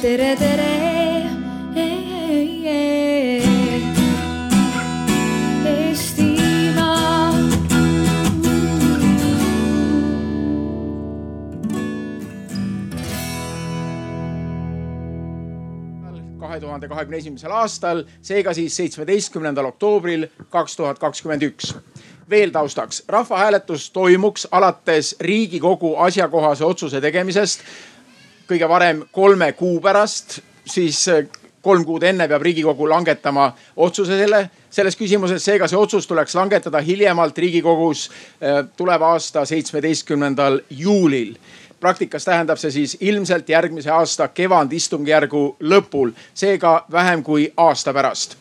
tere, tere. Kahe tuhande kahekümne esimesel aastal, seega siis seitsmeteistkümnendal oktoobril kaks tuhat kakskümmend üks. veel taustaks, rahvahääletus toimuks alates Riigikogu asjakohase otsuse tegemisest kõige varem kolme kuu pärast, siis eh, kolm kuud enne peab Riigikogu langetama otsuse selle, selles küsimuses. seega see otsus tuleks langetada hiljemalt Riigikogus eh, tuleva aasta seitsmeteistkümnendal juulil praktikas tähendab see siis ilmselt järgmise aasta kevadistungjärgu lõpul, seega vähem kui aasta pärast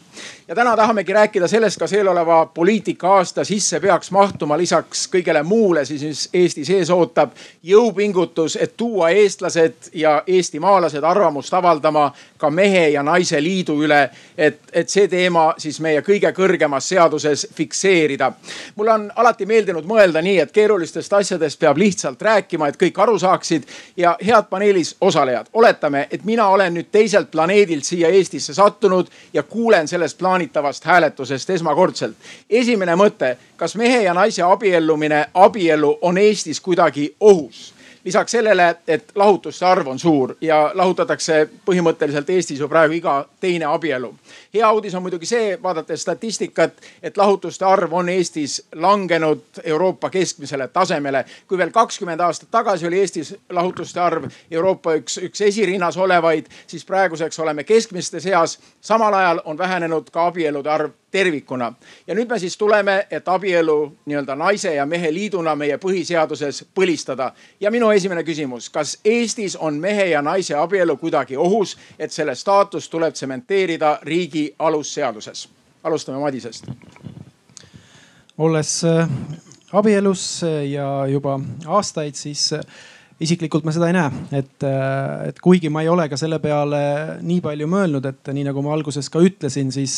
ja täna tahamegi rääkida sellest, kas eeloleva poliitika-aasta sisse peaks mahtuma lisaks kõigele muule siis, mis Eesti sees ootab, jõupingutus, et tuua eestlased ja eestimaalased arvamust avaldama ka mehe ja naise liidu üle. et, et see teema siis meie kõige kõrgemas seaduses fikseerida. mulle on alati meeldinud mõelda nii, et keerulistest asjadest peab lihtsalt rääkima, et kõik aru saaksid. ja head paneelis osalejad, oletame, et mina olen nüüd teiselt planeedilt siia Eestisse sattunud ja kuulen sellest plaanist plaanitavast hääletusest esmakordselt. esimene mõte, kas mehe ja naise abiellumine, abielu on Eestis kuidagi ohus? Lisaks sellele, et lahutuste arv on suur ja lahutatakse põhimõtteliselt Eestis ju praegu iga teine abielu. hea uudis on muidugi see, vaadates statistikat, et lahutuste arv on Eestis langenud Euroopa keskmisele tasemele. kui veel kakskümmend aastat tagasi oli Eestis lahutuste arv Euroopa üks, üks esirinnas olevaid, siis praeguseks oleme keskmiste seas. samal ajal on vähenenud ka abielude arv tervikuna. ja nüüd me siis tuleme, et abielu nii-öelda naise ja mehe liiduna meie põhiseaduses põlistada. ja minu esimene küsimus, kas Eestis on mehe ja naise abielu kuidagi ohus, et selle staatus tuleb tsementeerida riigi alusseaduses? alustame Madisest. olles äh, abielus äh, ja juba aastaid, siis äh, isiklikult ma seda ei näe, et, et kuigi ma ei ole ka selle peale nii palju mõelnud, et nii nagu ma alguses ka ütlesin, siis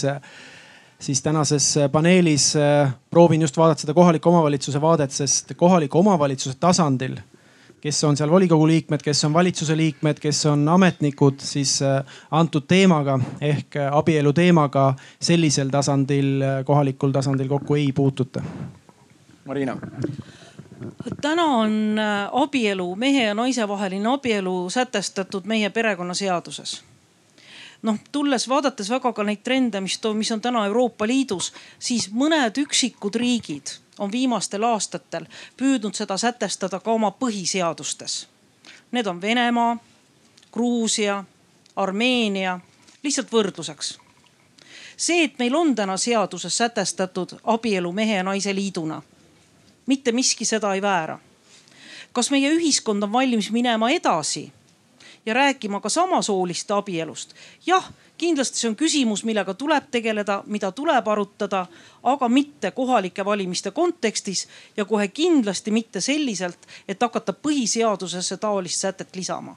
siis tänases äh, paneelis äh, proovin just vaadata seda kohaliku omavalitsuse vaadet, sest kohaliku omavalitsuse tasandil, kes on seal volikogu liikmed, kes on valitsuse liikmed, kes on ametnikud, siis äh, antud teemaga ehk abielu teemaga sellisel tasandil, kohalikul tasandil kokku ei puututa. Marina täna on abielu, mehe ja naise vaheline abielu sätestatud meie perekonnaseaduses noh, tulles vaadates väga ka neid trende, mis, mis on täna Euroopa Liidus, siis mõned üksikud riigid on viimastel aastatel püüdnud seda sätestada ka oma põhiseadustes. Need on Venemaa, Gruusia, Armeenia, lihtsalt võrdluseks. see, et meil on täna seaduses sätestatud abielu mehe ja naise liiduna, mitte miski seda ei väära. kas meie ühiskond on valmis minema edasi ja rääkima ka samasooliste abielust. jah, kindlasti see on küsimus, millega tuleb tegeleda, mida tuleb arutada, aga mitte kohalike valimiste kontekstis ja kohe kindlasti mitte selliselt, et hakata põhiseadusesse taolist sätet lisama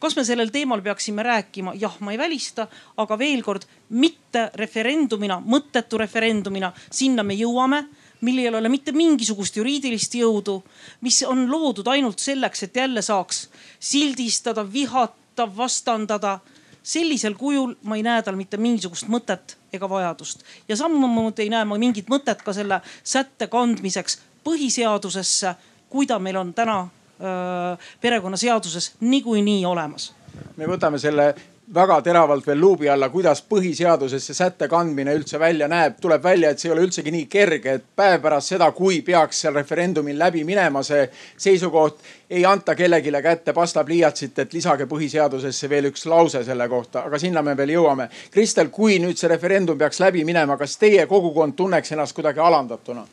kas me sellel teemal peaksime rääkima? jah, ma ei välista, aga veel kord, mitte referendumina, mõttetu referendumina, sinna me jõuame millel ei ole mitte mingisugust juriidilist jõudu, mis on loodud ainult selleks, et jälle saaks sildistada, vihata, vastandada. sellisel kujul ma ei näe tal mitte mingisugust mõtet ega vajadust ja samamoodi ei näe ma mingit mõtet ka selle sätte kandmiseks põhiseadusesse, kui ta meil on täna perekonnaseaduses niikuinii olemas me võtame selle väga teravalt veel luubi alla, kuidas põhiseaduses see sätte kandmine üldse välja näeb. tuleb välja, et see ei ole üldsegi nii kerge, et päev pärast seda, kui peaks seal referendumil läbi minema see seisukoht, ei anta kellelegi kätte pastapliiatsit, et lisage põhiseadusesse veel üks lause selle kohta, aga sinna me veel jõuame. Kristel, kui nüüd see referendum peaks läbi minema, kas teie kogukond tunneks ennast kuidagi alandatuna?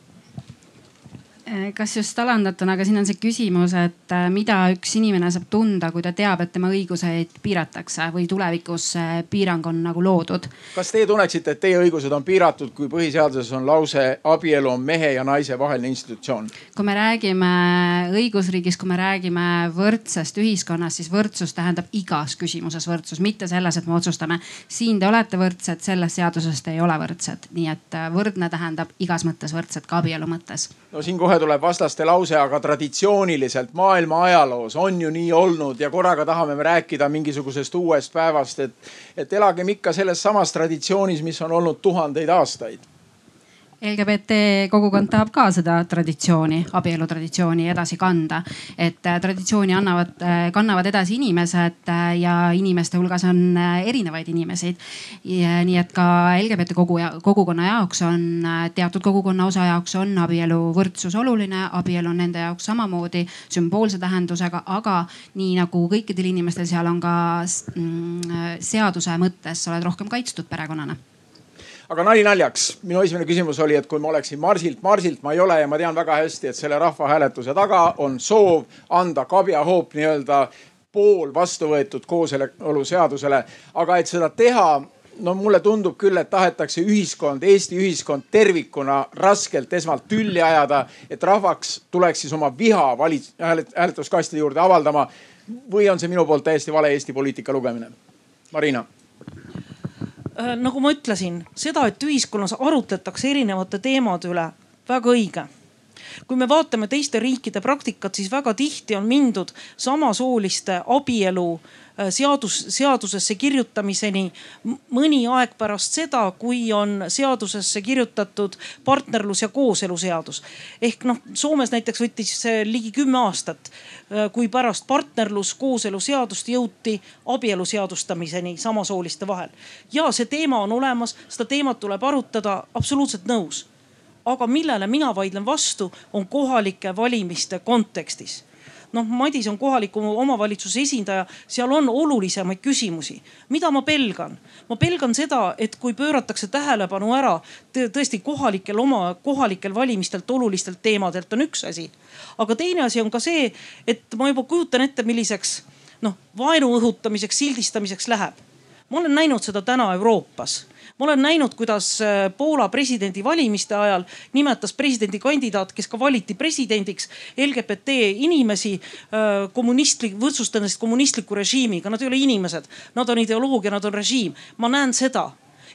Äh, kas just alandatuna, aga siin on see küsimus, et äh, mida üks inimene saab tunda, kui ta teab, et tema õiguseid piiratakse või tulevikus see piirang on nagu loodud. kas teie tunneksite, et teie õigused on piiratud, kui põhiseaduses on lause abielu on mehe ja naise vaheline institutsioon? kui me räägime õigusriigis, kui me räägime võrdsest ühiskonnast, siis võrdsus tähendab igas küsimuses võrdsus, mitte selles, et me otsustame, siin te olete võrdsed, selles seaduses te ei ole võrdsed. nii et äh, võrdne tähendab igas mõttes võrdset, ka abielu mõttes. no siin kohe kohe tuleb vastaste lause, aga traditsiooniliselt maailma ajaloos on ju nii olnud ja korraga tahame me rääkida mingisugusest uuest päevast, et, et elagem ikka selles samas traditsioonis, mis on olnud tuhandeid aastaid LGBT kogukond tahab ka seda traditsiooni, abielu traditsiooni edasi kanda. et äh, traditsiooni annavad, äh, kannavad edasi inimesed äh, ja inimeste hulgas on erinevaid inimesi. nii et ka LGBT kogu, kogukonna jaoks on, teatud kogukonna osa jaoks on abielu võrdsus oluline, abielu on nende jaoks samamoodi sümboolse tähendusega, aga nii nagu kõikidel inimestel, seal on ka mm, seaduse mõttes, sa oled rohkem kaitstud perekonnana aga nali naljaks, minu esimene küsimus oli, et kui ma oleksin Marsilt, Marsilt ma ei ole ja ma tean väga hästi, et selle rahvahääletuse taga on soov anda kabjahoop nii-öelda pool vastu võetud kooseluseadusele. aga et seda teha, no mulle tundub küll, et tahetakse ühiskond, Eesti ühiskond tervikuna raskelt esmalt tülli ajada, et rahvaks tuleks siis oma viha valit-, hääletuskastide juurde avaldama. või on see minu poolt täiesti vale Eesti poliitika lugemine? Marina nagu ma ütlesin, seda, et ühiskonnas arutletakse erinevate teemade üle, väga õige. Kui me vaatame teiste riikide praktikat, siis väga tihti on mindud samasooliste abielu Äh, seadus, seadusesse kirjutamiseni mõni aeg pärast seda, kui on seadusesse kirjutatud partnerlus ja kooseluseadus. ehk noh, Soomes näiteks võttis see ligi kümme aastat, äh, kui pärast partnerlus, kooseluseadust jõuti abielu seadustamiseni samasooliste vahel. ja see teema on olemas, seda teemat tuleb arutada, absoluutselt nõus aga millele mina vaidlen vastu, on kohalike valimiste kontekstis noh, Madis on kohaliku omavalitsuse esindaja, seal on olulisemaid küsimusi. mida ma pelgan? ma pelgan seda, et kui pööratakse tähelepanu ära tõesti kohalikel oma, kohalikel valimistelt olulistelt teemadelt on üks asi. aga teine asi on ka see, et ma juba kujutan ette, milliseks noh, vaenu õhutamiseks, sildistamiseks läheb. ma olen näinud seda täna Euroopas ma olen näinud, kuidas äh, Poola presidendivalimiste ajal nimetas presidendikandidaat, kes ka valiti presidendiks, LGBT inimesi äh, kommunistlik, võrdsustades kommunistliku režiimiga. Nad ei ole inimesed, nad on ideoloogia, nad on režiim. ma näen seda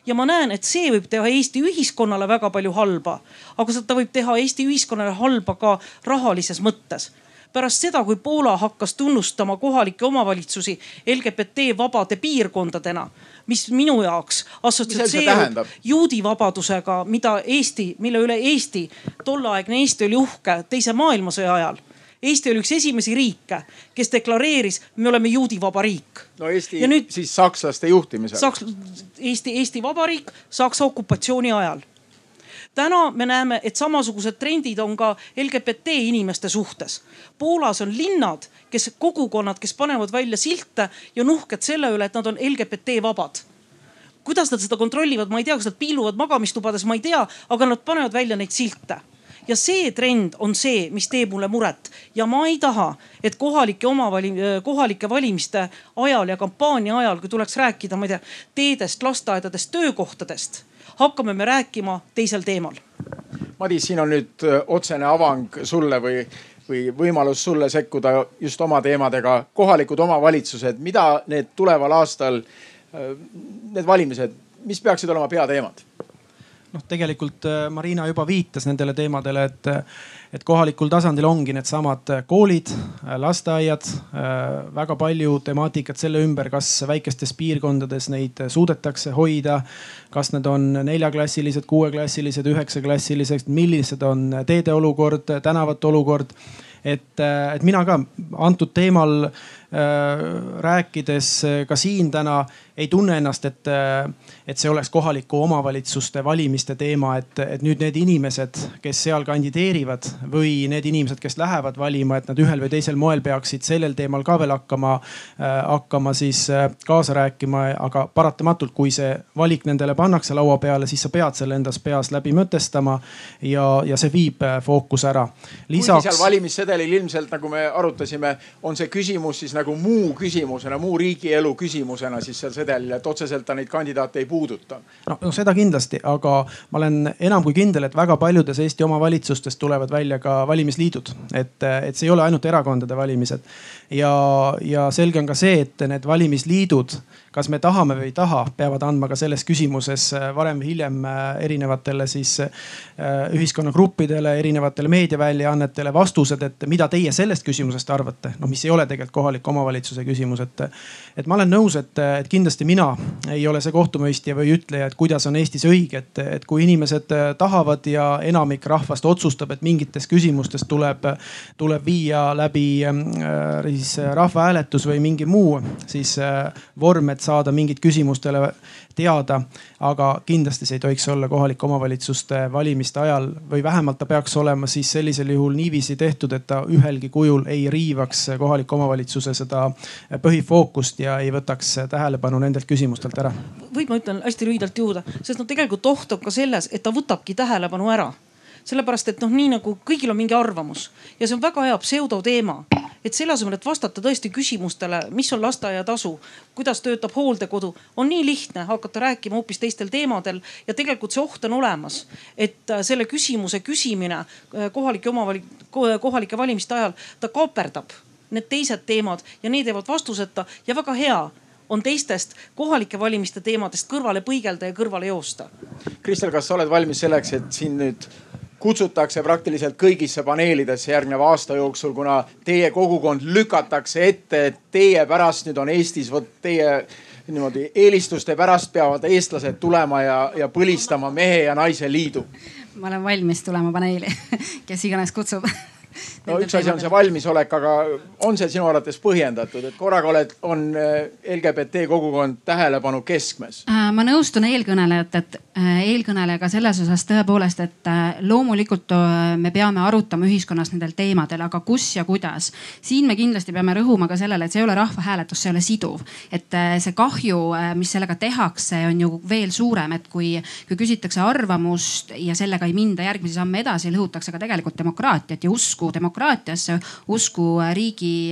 ja ma näen, et see võib teha Eesti ühiskonnale väga palju halba, aga ta võib teha Eesti ühiskonnale halba ka rahalises mõttes pärast seda, kui Poola hakkas tunnustama kohalikke omavalitsusi LGBT vabade piirkondadena mis minu jaoks assotsieerub juudi vabadusega, mida Eesti, mille üle Eesti, tolleaegne Eesti oli uhke teise maailmasõja ajal Eesti oli üks esimesi riike, kes deklareeris, me oleme juudi vaba riik. no Eesti ja nüüd, siis sakslaste juhtimisel. Saks-, Eesti, Eesti Vabariik Saksa okupatsiooni ajal. Täna me näeme, et samasugused trendid on ka LGBT inimeste suhtes. Poolas on linnad, kes kogukonnad, kes panevad välja silte ja on uhked selle üle, et nad on LGBT vabad. Kuidas nad seda kontrollivad, ma ei tea, kas nad piiluvad magamistubades, ma ei tea, aga nad panevad välja neid silte. Ja see trend on see, mis teeb mulle muret. Ja ma ei taha, et kohalike omavali-, kohalike valimiste ajal ja kampaania ajal, kui tuleks rääkida, ma ei tea, teedest, lasteaedadest, töökohtadest, hakkame me rääkima teisel teemal. Madis, siin on nüüd otsene avang sulle või või võimalus sulle sekkuda just oma teemadega. kohalikud omavalitsused, mida need tuleval aastal, äh, need valimised, mis peaksid olema peateemad? noh, tegelikult äh, Marina juba viitas nendele teemadele, et, et kohalikul tasandil ongi needsamad koolid, lasteaiad, äh, väga palju temaatikat selle ümber, kas väikestes piirkondades neid suudetakse hoida. kas need on neljaklassilised, kuueklassilised, üheksaklassilised, millised on teede olukord, tänavate olukord et, et mina ka antud teemal äh, rääkides ka siin täna ei tunne ennast, et, et see oleks kohaliku omavalitsuste valimiste teema, et, et nüüd need inimesed, kes seal kandideerivad või need inimesed, kes lähevad valima, et nad ühel või teisel moel peaksid sellel teemal ka veel hakkama, hakkama siis äh, kaasa rääkima. aga paratamatult, kui see valik nendele pannakse laua peale, siis sa pead selle endas peas läbi mõtestama ja, ja see viib äh, fookuse ära. lisaks. seal valimissedelil ilmselt nagu me arutasime, on see küsimus siis nagu nagu muu küsimusena, muu riigielu küsimusena siis seal sedelil, et otseselt ta neid kandidaate ei puuduta. no, seda kindlasti, aga ma olen enam kui kindel, et väga paljudes Eesti omavalitsustes tulevad välja ka valimisliidud, et, et see ei ole ainult erakondade valimised. ja, ja selge on ka see, et need valimisliidud kas me tahame või ei taha, peavad andma ka selles küsimuses äh, varem või hiljem äh, erinevatele siis äh, ühiskonnagruppidele, erinevatele meediaväljaannetele vastused, et mida teie sellest küsimusest arvate. noh, mis ei ole tegelikult kohaliku omavalitsuse küsimus, et, et ma olen nõus, et, et kindlasti mina ei ole see kohtumõistja või ütleja, et kuidas on Eestis õige, et, et kui inimesed tahavad ja enamik rahvast otsustab, et mingites küsimustes tuleb, tuleb viia läbi siis rahvahääletus või mingi muu siis vorm, et saada mingit küsimustele teada. aga kindlasti see ei tohiks olla kohalike omavalitsuste valimiste ajal või vähemalt ta peaks olema siis sellisel juhul niiviisi tehtud, et ta ühelgi kujul ei riivaks kohaliku omavalitsuse seda põhifookust ja ei võtaks tähelepanu nendelt küsimustelt ära. võib, ma ütlen hästi lühidalt juurde, sest noh, tegelikult oht on ka selles, et ta võtabki tähelepanu ära sellepärast et noh, nii nagu kõigil on mingi arvamus ja see on väga hea pseudoteema et selle asemel, et vastata tõesti küsimustele, mis on lasteaiatasu, kuidas töötab hooldekodu, on nii lihtne hakata rääkima hoopis teistel teemadel ja tegelikult see oht on olemas, et äh, selle küsimuse küsimine äh, kohalike omavali-, kohalike valimiste ajal, ta kaaperdab need teised teemad ja need jäävad vastuseta ja väga hea on teistest kohalike valimiste teemadest kõrvale põigelda ja kõrvale joosta. Kristel, kas sa oled valmis selleks, et siin nüüd kutsutakse praktiliselt kõigisse paneelidesse järgneva aasta jooksul, kuna teie kogukond lükatakse ette, et teie pärast nüüd on Eestis, vot teie niimoodi eelistuste pärast peavad eestlased tulema ja, ja põlistama mehe ja naise liidu. ma olen valmis tulema paneeli, kes iganes kutsub no üks asi on see valmisolek, aga on see sinu arvates põhjendatud, et korraga oled, on äh, LGBT kogukond tähelepanu keskmes? Äh, ma nõustun eelkõnelejat, et äh, eelkõnelejaga selles osas tõepoolest, et loomulikult me peame arutama ühiskonnas nendel teemadel, aga kus ja kuidas. siin me kindlasti peame rõhuma ka sellele, et see ei ole rahvahääletus, see ei ole siduv. et see kahju, mis sellega tehakse, on ju veel suurem, et kui, kui küsitakse arvamust ja sellega ei minda järgmisi samme edasi, lõhutakse ka tegelikult demokraatiat ja usku demokraatiasse, usku riigi,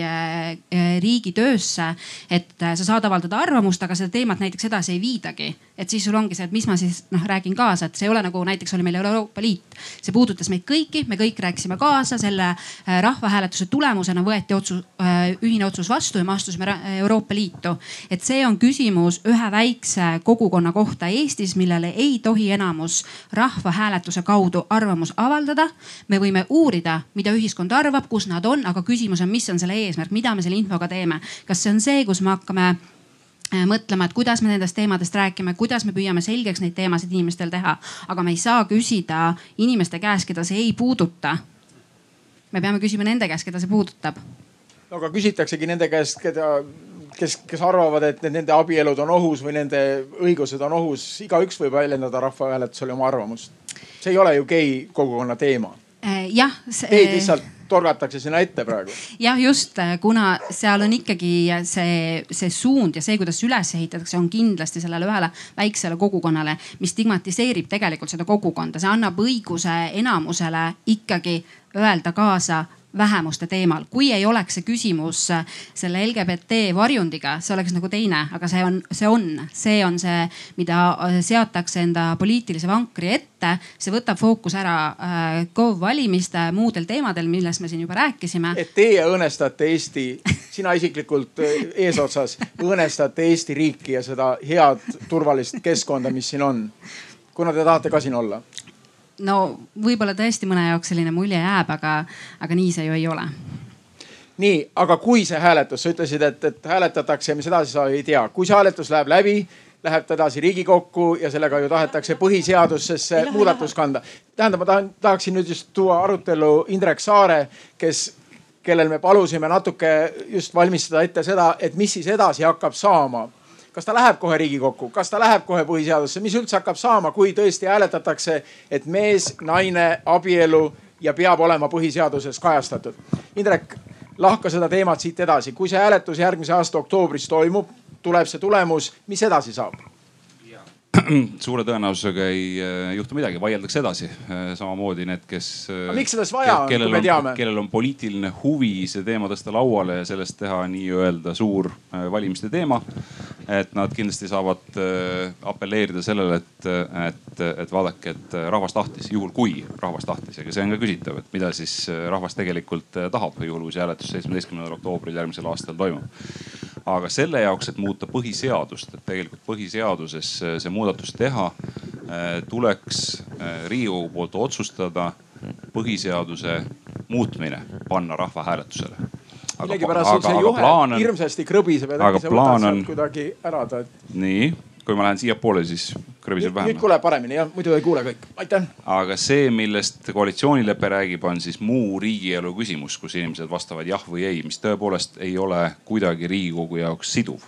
riigi töösse. et sa saad avaldada arvamust, aga seda teemat näiteks edasi ei viidagi. et siis sul ongi see, et mis ma siis noh räägin kaasa, et see ei ole nagu näiteks oli meil Euroopa Liit. see puudutas meid kõiki, me kõik rääkisime kaasa, selle äh, rahvahääletuse tulemusena võeti otsus, äh, ühine otsus vastu ja me astusime Euroopa Liitu. et see on küsimus ühe väikse kogukonna kohta Eestis, millele ei tohi enamus rahvahääletuse kaudu arvamus avaldada. me võime uurida, mida ühiskond arvab, kus nad on, aga küsimus on, mis on selle eesmärk, mida me selle infoga teeme. kas see on see, kus me hakkame äh, mõtlema, et kuidas me nendest teemadest räägime, kuidas me püüame selgeks neid teemasid inimestel teha, aga me ei saa küsida inimeste käest, keda see ei puuduta. me peame küsima nende käest, keda see puudutab. no aga küsitaksegi nende käest, keda, kes, kes arvavad, et nende abielud on ohus või nende õigused on ohus. igaüks võib väljendada rahvahääletusel oma arvamust. see ei ole ju gei kogukonna teema Äh, jah. Teid lihtsalt torgatakse sinna ette praegu. jah, just äh, kuna seal on ikkagi see, see suund ja see, kuidas üles ehitatakse, on kindlasti sellele ühele väiksele kogukonnale, mis stigmatiseerib tegelikult seda kogukonda, see annab õiguse enamusele ikkagi öelda kaasa vähemuste teemal. kui ei oleks see küsimus äh, selle LGBT varjundiga, see oleks nagu teine, aga see on, see on, see on see, mida äh, seatakse enda poliitilise vankri ette. see võtab fookuse ära äh, KOV valimiste muudel teemadel, millest me siin juba rääkisime. et teie õõnestate Eesti, sina isiklikult äh, eesotsas õõnestate Eesti riiki ja seda head turvalist keskkonda, mis siin on. kuna te tahate ka siin olla? No võib-olla tõesti mõne jaoks selline mulje jääb, aga, aga nii see ju ei ole. Nii, aga kui see hääletus, sa ütlesid, et, et hääletatakse ja mis edasi saab, ei tea, kui see hääletus läheb läbi, läheb ta edasi Riigikokku ja sellega ju tahetakse põhiseadusesse muudatus kanda. tähendab, ma tahan, tahaksin nüüd just tuua arutellu Indrek Saare, kes, kellel me palusime natuke just valmistada ette seda, et mis siis edasi hakkab saama kas ta läheb kohe Riigikokku, kas ta läheb kohe põhiseadusesse, mis üldse hakkab saama, kui tõesti hääletatakse, et mees, naine, abielu ja peab olema põhiseaduses kajastatud. Indrek, lahka seda teemat siit edasi, kui see hääletus järgmise aasta oktoobris toimub, tuleb see tulemus, mis edasi saab? suure tõenäosusega ei äh, juhtu midagi, vaieldakse edasi. Äh, samamoodi need, kes. aga miks seda vaja on, kui me teame? kellel on poliitiline huvi see teema tõsta lauale ja sellest teha nii-öelda suur valimiste teema. Et nad kindlasti saavad apelleerida sellele, et, et, et vaadake, et rahvas tahtis, juhul kui rahvas tahtis, ega see on ka küsitav, et mida siis rahvas tegelikult tahab, juhul kui see hääletus seitsmeteistkümnendal oktoobril järgmisel aastal toimub. Aga selle jaoks, et muuta põhiseadust, et tegelikult põhiseaduses see muudatus teha, eh, tuleks riigikogu poolt otsustada põhiseaduse muutmine, panna rahvahääletusele millegipärast sul see juhe on, hirmsasti krõbiseb, et äkki sa võtad sealt kuidagi ära ta. nii, kui ma lähen siiapoole, siis krõbiseb vähem. nüüd kuuleb paremini jah, muidu ei kuule kõik, aitäh. aga see, millest koalitsioonilepe räägib, on siis muu riigielu küsimus, kus inimesed vastavad jah või ei, mis tõepoolest ei ole kuidagi riigikogu jaoks siduv.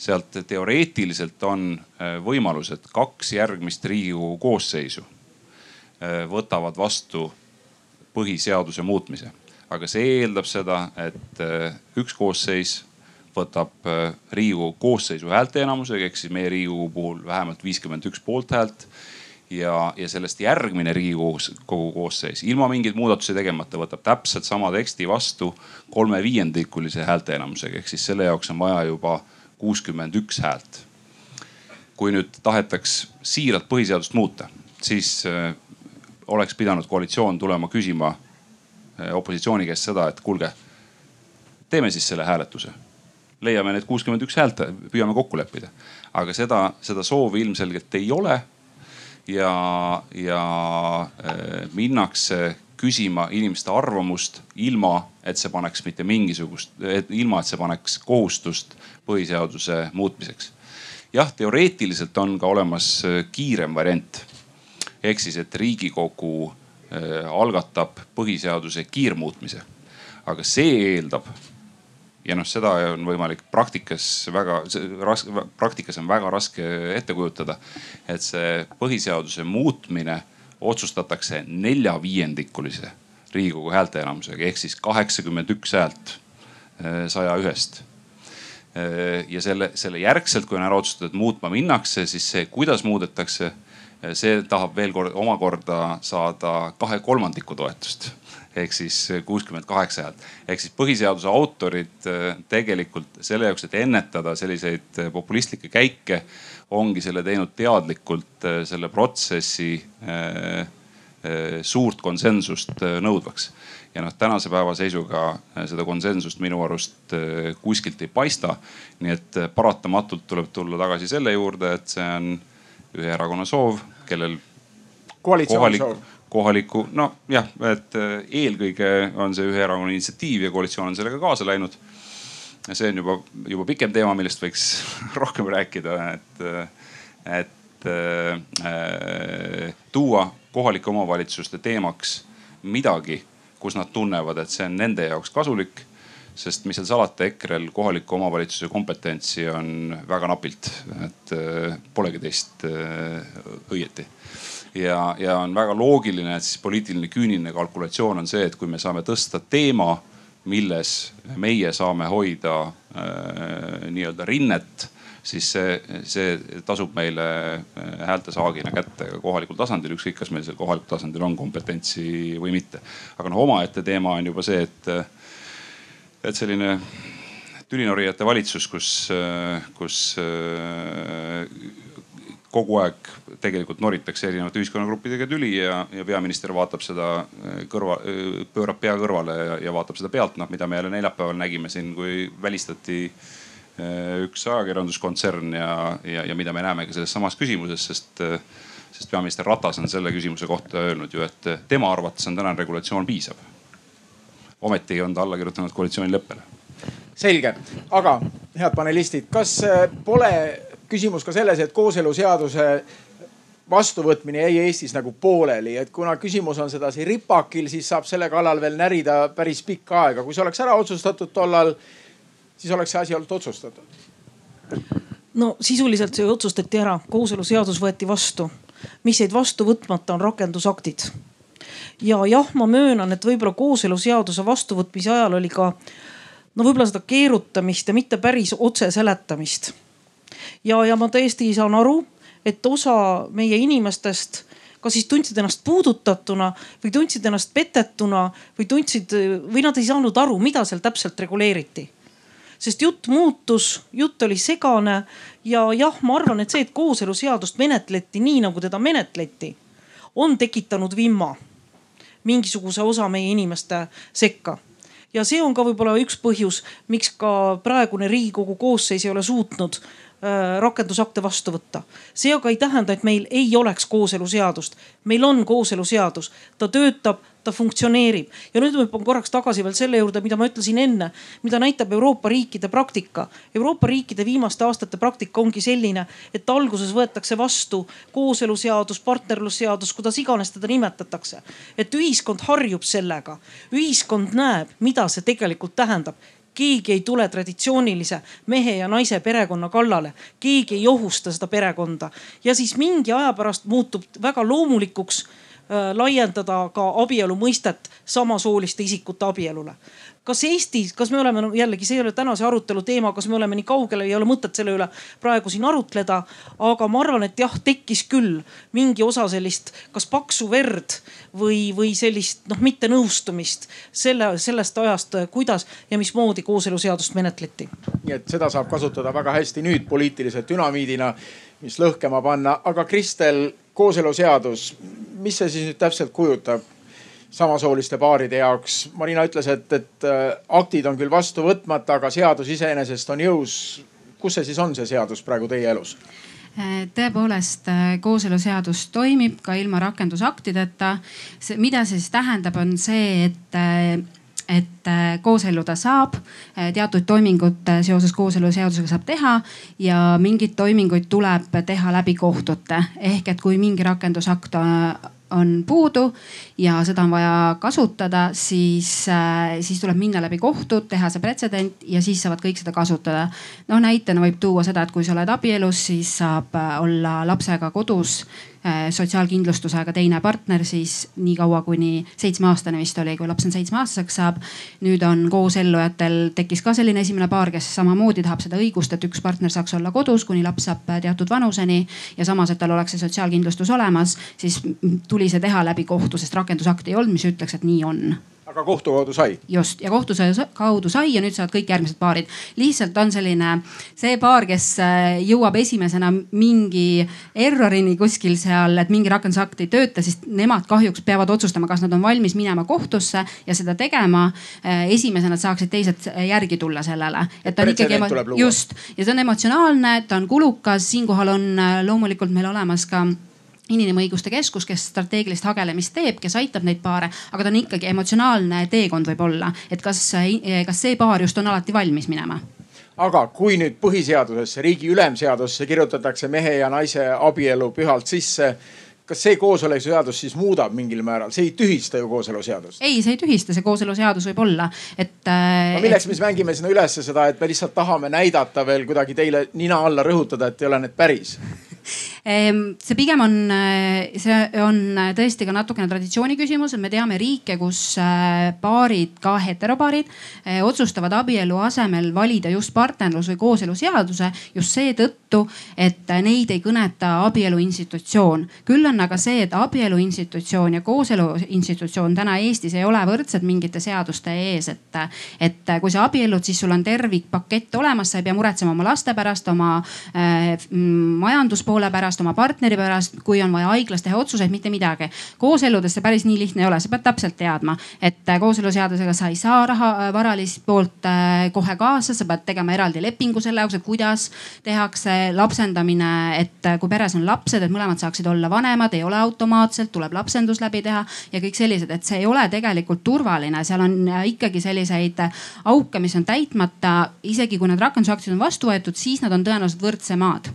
sealt teoreetiliselt on äh, võimalus, et kaks järgmist riigikogu koosseisu äh, võtavad vastu põhiseaduse muutmise, aga see eeldab seda, et äh, üks koosseis võtab äh, riigikogu koosseisu häälteenamusega ehk siis meie riigikogu puhul vähemalt viiskümmend üks poolthäält. ja, ja sellest järgmine riigikogu koosseis ilma mingeid muudatusi tegemata võtab täpselt sama teksti vastu kolmeviiendikulise häälteenamusega, ehk siis selle jaoks on vaja juba kuuskümmend üks häält. kui nüüd tahetaks siiralt põhiseadust muuta, siis äh, oleks pidanud koalitsioon tulema küsima opositsiooni käest seda, et kuulge, teeme siis selle hääletuse leiame need kuuskümmend üks häält, püüame kokku leppida. aga seda, seda soovi ilmselgelt ei ole. ja, ja äh, minnakse küsima inimeste arvamust ilma, et see paneks mitte mingisugust, ilma, et see paneks kohustust põhiseaduse muutmiseks. jah, teoreetiliselt on ka olemas äh, kiirem variant. ehk siis, et riigikogu äh, algatab põhiseaduse kiirmuutmise. aga see eeldab ja noh, seda on võimalik praktikas väga raske, praktikas on väga raske ette kujutada. et see põhiseaduse muutmine otsustatakse neljaviiendikulise riigikogu häälteenamusega ehk siis kaheksakümmend üks häält eh, saja ühest. Eh, ja selle, selle järgselt, kui on ära otsustatud, muutma minnakse, siis see, kuidas muudetakse, see tahab veel kord omakorda saada kahe kolmandiku toetust ehk siis kuuskümmend kaheksa häält. ehk siis põhiseaduse autorid äh, tegelikult selle jaoks, et ennetada selliseid äh, populistlikke käike, ongi selle teinud teadlikult äh, selle protsessi suurt konsensust nõudvaks. ja noh, tänase päeva seisuga seda konsensust minu arust kuskilt ei paista. nii et paratamatult tuleb tulla tagasi selle juurde, et see on ühe erakonna soov, kellel soov kohaliku, nojah, et äh, eelkõige on see ühe erakonna initsiatiiv ja koalitsioon on sellega kaasa läinud. see on juba, juba pikem teema, millest võiks rohkem rääkida, et, et äh, tuua kohalike omavalitsuste teemaks midagi, kus nad tunnevad, et see on nende jaoks kasulik sest mis seal salata, EKRE-l kohaliku omavalitsuse kompetentsi on väga napilt, et äh, polegi teist äh, õieti ja, ja on väga loogiline, et siis poliitiline küüniline kalkulatsioon on see, et kui me saame tõsta teema, milles meie saame hoida äh, nii-öelda rinnet siis see, see tasub meile äh, häältesaagina kätte ka kohalikul tasandil, ükskõik, kas meil seal kohalikul tasandil on kompetentsi või mitte. aga noh, omaette teema on juba see, et, et selline tülinorijate valitsus, kus, kus kogu aeg tegelikult noritakse erinevate ühiskonnagruppidega tüli ja, ja peaminister vaatab seda kõrva, pöörab pea kõrvale ja, ja vaatab seda pealt, noh mida me jälle neljapäeval nägime siin, kui välistati äh, üks ajakirjanduskontsern ja, ja, ja mida me näeme ka selles samas küsimuses, sest, sest peaminister Ratas on selle küsimuse kohta öelnud ju, et tema arvates on tänane regulatsioon piisav. Ometigi on ta alla kirjutanud koalitsioonileppele. selge, aga head panelistid, kas pole küsimus ka selles, et kooseluseaduse vastuvõtmine jäi Eestis nagu pooleli, et kuna küsimus on sedasi ripakil, siis saab selle kallal veel närida päris pikka aega. kui see oleks ära otsustatud tollal, siis oleks see asi olnud otsustatud. no sisuliselt see otsustati ära, kooseluseadus võeti vastu. mis jäid vastu võtmata, on rakendusaktid. Ja jah, ma möönan, et võib-olla kooseluseaduse vastuvõtmise ajal oli ka no võib-olla seda keerutamist ja mitte päris otse seletamist ja, ja ma tõesti saan aru, et osa meie inimestest kas siis tundsid ennast puudutatuna või tundsid ennast petetuna või tundsid või nad ei saanud aru, mida seal täpselt reguleeriti. sest jutt muutus, jutt oli segane ja jah, ma arvan, et see, et kooseluseadust menetleti nii, nagu teda menetleti, on tekitanud vimma mingisuguse osa meie inimeste sekka. Ja see on ka võib-olla üks põhjus, miks ka praegune riigikogu koosseis ei ole suutnud rakendusakte vastu võtta. see aga ei tähenda, et meil ei oleks kooseluseadust. meil on kooseluseadus, ta töötab, ta funktsioneerib ja nüüd ma hüppan korraks tagasi veel selle juurde, mida ma ütlesin enne, mida näitab Euroopa riikide praktika. Euroopa riikide viimaste aastate praktika ongi selline, et alguses võetakse vastu kooseluseadus, partnerlusseadus, kuidas iganes teda nimetatakse. et ühiskond harjub sellega, ühiskond näeb, mida see tegelikult tähendab keegi ei tule traditsioonilise mehe ja naise perekonna kallale, keegi ei ohusta seda perekonda. Ja siis mingi aja pärast muutub väga loomulikuks äh, laiendada ka abielu mõistet samasooliste isikute abielule kas Eestis, kas me oleme jällegi, see ei ole tänase arutelu teema, kas me oleme nii kaugel, ei ole mõtet selle üle praegu siin arutleda. aga ma arvan, et jah, tekkis küll mingi osa sellist, kas paksu verd või, või sellist noh, mittenõustumist selle, sellest ajast, kuidas ja mismoodi kooseluseadust menetleti. nii et seda saab kasutada väga hästi nüüd poliitilise dünamiidina, mis lõhkema panna, aga Kristel, kooseluseadus, mis see siis nüüd täpselt kujutab? Samasooliste paaride jaoks. Marina ütles, et, et äh, aktid on küll vastu võtmata, aga seadus iseenesest on jõus. kus see siis on, see seadus praegu teie elus? Äh, tõepoolest äh, kooseluseadus toimib ka ilma rakendusaktideta. mida see siis tähendab, on see, et et kooselluda saab, teatud toimingud seoses kooseluseadusega saab teha ja mingeid toiminguid tuleb teha läbi kohtute. ehk et kui mingi rakendusakt on puudu ja seda on vaja kasutada, siis, äh, siis tuleb minna läbi kohtud, teha see pretsedent ja siis saavad kõik seda kasutada. noh, näitena võib tuua seda, et kui sa oled abielus, siis saab äh, olla lapsega kodus sotsiaalkindlustusega teine partner siis nii kaua kuni seitsmeaastane vist oli, kui laps on seitsmeaastaseks saab. nüüd on koosellujatel tekkis ka selline esimene paar, kes samamoodi tahab seda õigust, et üks partner saaks olla kodus, kuni laps saab teatud vanuseni ja samas, et tal oleks see sotsiaalkindlustus olemas, siis tuli see teha läbi kohtu, sest rakendusakti ei olnud, mis ütleks, et nii on aga kohtu kaudu sai? just ja kohtu kaudu sai ja nüüd saavad kõik järgmised paarid. lihtsalt on selline see paar, kes äh, jõuab esimesena mingi errorini kuskil seal, et mingi rakendusakt ei tööta, siis nemad kahjuks peavad otsustama, kas nad on valmis minema kohtusse ja seda tegema. Äh, esimesena, saaksid teised järgi tulla sellele, et ta on ikkagi just ja see on emotsionaalne, ta on kulukas, siinkohal on äh, loomulikult meil olemas ka inimõiguste keskus, kes strateegilist hagelemist teeb, kes aitab neid paare, aga ta on ikkagi emotsionaalne teekond võib-olla, et kas, kas see paar just on alati valmis minema? Aga kui nüüd põhiseadusesse, riigi ülemseadusesse kirjutatakse mehe ja naise abielu pühalt sisse kas see kooseluseadus siis muudab mingil määral, see ei tühista ju kooseluseadust? ei, see ei tühista, see kooseluseadus võib olla, et äh,. no milleks et... me siis mängime sinna ülesse seda, et me lihtsalt tahame näidata veel kuidagi teile nina alla rõhutada, et ei ole need päris Ehm, see pigem on, äh, see on äh, tõesti ka natukene traditsiooni küsimus, et me teame riike, kus äh, paarid, ka heteropaarid otsustavad abielu asemel valida just partnerlus või kooseluseaduse just seetõttu, et neid ei kõneta abielu institutsioon. küll on aga see, et abielu institutsioon ja kooselu institutsioon täna Eestis ei ole võrdsed mingite seaduste ees, et, et kui sa abiellud, siis sul on tervikpakett olemas, sa ei pea muretsema oma laste pärast, oma äh, majanduspoole pärast oma partneri pärast, kui on vaja haiglas teha otsuseid, mitte midagi. kooseludes see päris nii lihtne ei ole, sa pead täpselt teadma, et äh, kooseluseadusega sa ei saa raha, äh, varalist poolt äh, kohe kaasa, sa pead tegema eraldi lepingu selle jaoks, et kuidas tehakse lapsendamine, et kui peres on lapsed, et mõlemad saaksid olla vanemad, ei ole automaatselt, tuleb lapsendus läbi teha ja kõik sellised, et see ei ole tegelikult turvaline, seal on ikkagi selliseid auke, mis on täitmata. isegi kui need rakendusaktid on vastu võetud, siis nad on tõenäoliselt võrdsemad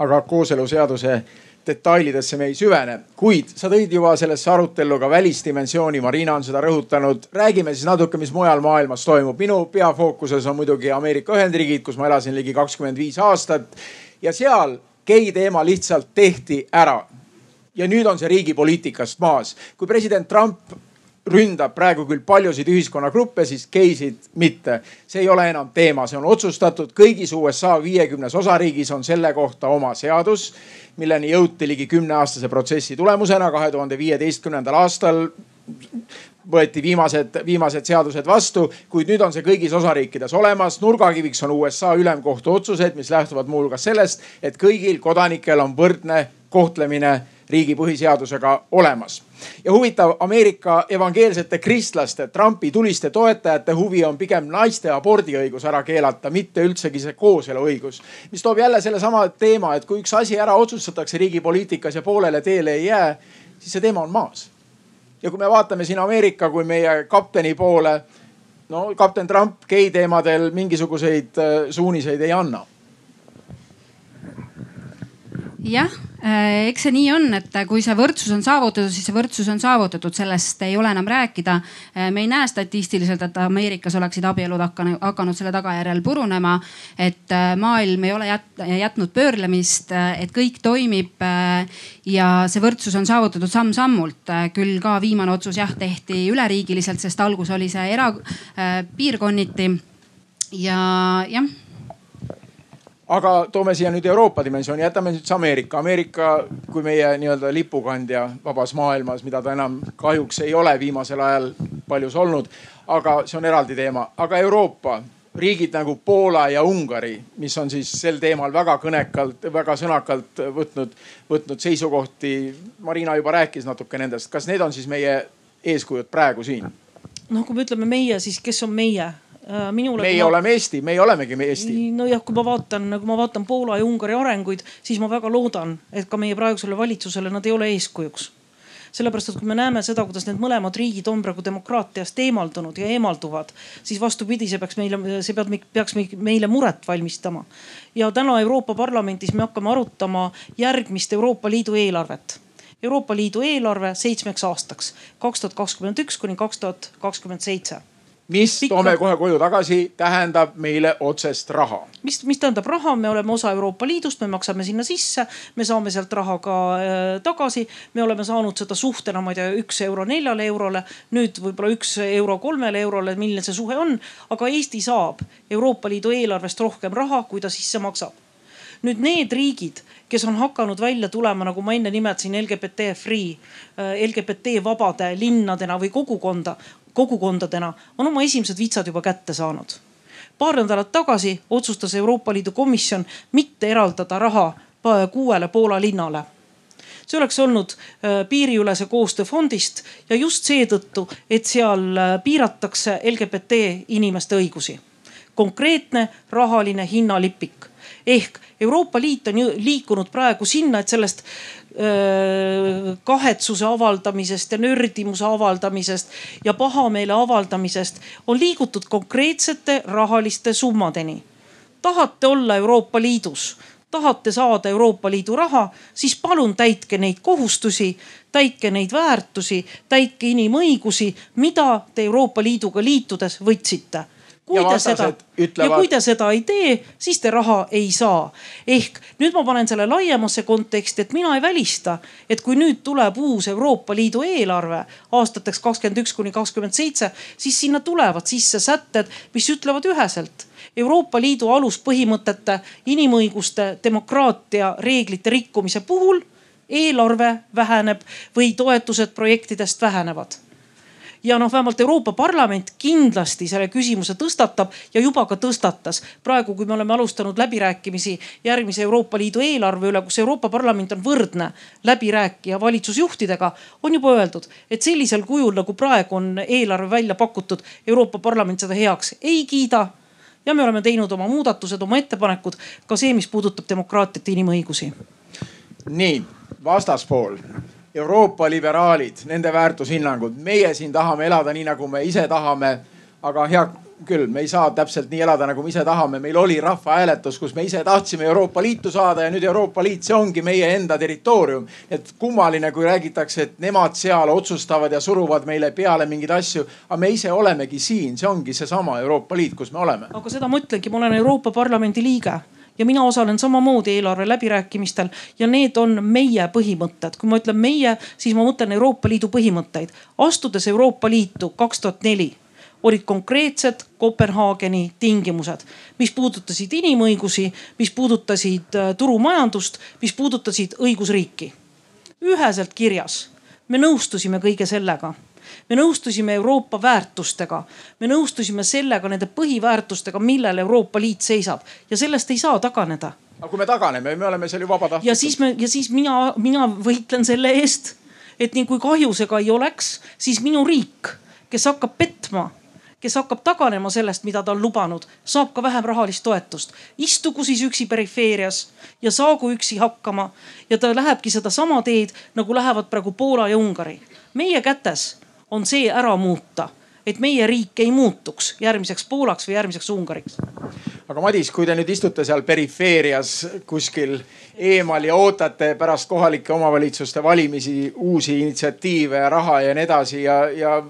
aga kooseluseaduse detailidesse me ei süvene. kuid sa tõid juba sellesse arutellu ka välisdimensiooni, Marina on seda rõhutanud. räägime siis natuke, mis mujal maailmas toimub. minu peafookuses on muidugi Ameerika Ühendriigid, kus ma elasin ligi kakskümmend viis aastat ja seal gei teema lihtsalt tehti ära. Ja nüüd on see riigi poliitikast maas. kui president Trump ründab praegu küll paljusid ühiskonnagruppe, siis geisid mitte. see ei ole enam teema, see on otsustatud, kõigis USA viiekümnes osariigis on selle kohta oma seadus, milleni jõuti ligi kümneaastase protsessi tulemusena. kahe tuhande viieteistkümnendal aastal võeti viimased, viimased seadused vastu, kuid nüüd on see kõigis osariikides olemas. nurgakiviks on USA ülemkohtu otsused, mis lähtuvad muuhulgas sellest, et kõigil kodanikel on võrdne kohtlemine riigi põhiseadusega olemas. ja huvitav, Ameerika evangeelsete kristlaste, Trumpi tuliste toetajate huvi on pigem naiste abordiõigus ära keelata, mitte üldsegi see kooseluõigus. mis toob jälle sellesama teema, et kui üks asi ära otsustatakse riigi poliitikas ja poolele teele ei jää, siis see teema on maas. ja kui me vaatame siin Ameerika kui meie kapteni poole, no kapten Trump gei teemadel mingisuguseid äh, suuniseid ei anna jah, äh, eks see nii on, et kui see võrdsus on saavutatud, siis see võrdsus on saavutatud, sellest ei ole enam rääkida. Äh, me ei näe statistiliselt, et Ameerikas oleksid abielud hakanud, hakanud selle tagajärjel purunema. et äh, maailm ei ole jät, jätnud pöörlemist, et kõik toimib ja see võrdsus on saavutatud samm-sammult. küll ka viimane otsus jah tehti üleriigiliselt, sest algus oli see erapiirkonniti ja jah aga toome siia nüüd Euroopa dimensiooni, jätame nüüd siis Ameerika. Ameerika kui meie nii-öelda lipukandja vabas maailmas, mida ta enam kahjuks ei ole viimasel ajal paljus olnud. aga see on eraldi teema, aga Euroopa riigid nagu Poola ja Ungari, mis on siis sel teemal väga kõnekalt, väga sõnakalt võtnud, võtnud seisukohti. Marina juba rääkis natuke nendest, kas need on siis meie eeskujud praegu siin? noh, kui me ütleme meie, siis kes on meie? Äh, minule. meie ma... oleme Eesti, meie olemegi me Eesti. nojah, kui ma vaatan, kui ma vaatan Poola ja Ungari arenguid, siis ma väga loodan, et ka meie praegusele valitsusele nad ei ole eeskujuks sellepärast, et kui me näeme seda, kuidas need mõlemad riigid on praegu demokraatiast eemaldunud ja eemalduvad, siis vastupidi, see peaks meile, see peab, peaks meile muret valmistama. ja täna Euroopa Parlamendis me hakkame arutama järgmist Euroopa Liidu eelarvet. Euroopa Liidu eelarve seitsmeks aastaks, kaks tuhat kakskümmend üks kuni kaks tuhat kakskümmend seitse mis, toome kohe koju tagasi, tähendab meile otsest raha. mis, mis tähendab raha, me oleme osa Euroopa Liidust, me maksame sinna sisse, me saame sealt raha ka äh, tagasi. me oleme saanud seda suhtena, ma ei tea, üks euro neljale eurole, nüüd võib-olla üks euro kolmele eurole, milline see suhe on. aga Eesti saab Euroopa Liidu eelarvest rohkem raha, kui ta sisse maksab nüüd need riigid, kes on hakanud välja tulema, nagu ma enne nimetasin, LGBT free, äh, LGBT vabade linnadena või kogukonda, kogukondadena on oma esimesed vitsad juba kätte saanud. paar nädalat tagasi otsustas Euroopa Liidu komisjon mitte eraldada raha kuuele Poola linnale see oleks olnud äh, piiriülese koostöö fondist ja just seetõttu, et seal äh, piiratakse LGBT inimeste õigusi. konkreetne rahaline hinnalipik ehk Euroopa Liit on liikunud praegu sinna, et sellest kahetsuse avaldamisest ja nördimuse avaldamisest ja pahameele avaldamisest on liigutud konkreetsete rahaliste summadeni. tahate olla Euroopa Liidus, tahate saada Euroopa Liidu raha, siis palun täitke neid kohustusi, täitke neid väärtusi, täitke inimõigusi, mida te Euroopa Liiduga liitudes võtsite kui te seda ütlevad... ja kui te seda ei tee, siis te raha ei saa. ehk nüüd ma panen selle laiemasse konteksti, et mina ei välista, et kui nüüd tuleb uus Euroopa Liidu eelarve aastateks kakskümmend üks kuni kakskümmend seitse, siis sinna tulevad sisse sätted, mis ütlevad üheselt Euroopa Liidu aluspõhimõtete, inimõiguste, demokraatia reeglite rikkumise puhul eelarve väheneb või toetused projektidest vähenevad ja noh, vähemalt Euroopa Parlament kindlasti selle küsimuse tõstatab ja juba ka tõstatas. praegu, kui me oleme alustanud läbirääkimisi järgmise Euroopa Liidu eelarve üle, kus Euroopa Parlament on võrdne läbirääkija valitsusjuhtidega, on juba öeldud, et sellisel kujul nagu praegu on eelarve välja pakutud, Euroopa Parlament seda heaks ei kiida ja me oleme teinud oma muudatused, oma ettepanekud, ka see, mis puudutab demokraatiat ja inimõigusi. nii, vastaspool Euroopa liberaalid, nende väärtushinnangud, meie siin tahame elada nii, nagu me ise tahame. aga hea küll, me ei saa täpselt nii elada, nagu me ise tahame. meil oli rahvahääletus, kus me ise tahtsime Euroopa Liitu saada ja nüüd Euroopa Liit, see ongi meie enda territoorium. et kummaline, kui räägitakse, et nemad seal otsustavad ja suruvad meile peale mingeid asju. aga me ise olemegi siin, see ongi seesama Euroopa Liit, kus me oleme. aga seda ma ütlengi, ma olen Euroopa Parlamendi liige ja mina osalen samamoodi eelarve läbirääkimistel ja need on meie põhimõtted. kui ma ütlen meie, siis ma mõtlen Euroopa Liidu põhimõtteid. astudes Euroopa Liitu kaks tuhat neli olid konkreetsed Kopenhaageni tingimused, mis puudutasid inimõigusi, mis puudutasid äh, turumajandust, mis puudutasid õigusriiki. üheselt kirjas, me nõustusime kõige sellega me nõustusime Euroopa väärtustega, me nõustusime sellega, nende põhiväärtustega, millel Euroopa Liit seisab ja sellest ei saa taganeda. aga kui me taganeme, me oleme seal ju vabatahtlikud. ja siis me ja siis mina, mina võitlen selle eest, et nii kui kahju see ka ei oleks, siis minu riik, kes hakkab petma kes hakkab taganema sellest, mida ta on lubanud, saab ka vähem rahalist toetust. istugu siis üksi perifeerias ja saagu üksi hakkama ja ta lähebki sedasama teed, nagu lähevad praegu Poola ja Ungari. meie kätes on see ära muuta et meie riik ei muutuks järgmiseks Poolaks või järgmiseks Ungariks. aga Madis, kui te nüüd istute seal perifeerias kuskil eemal ja ootate pärast kohalike omavalitsuste valimisi uusi initsiatiive ja raha ja nii edasi ja, ja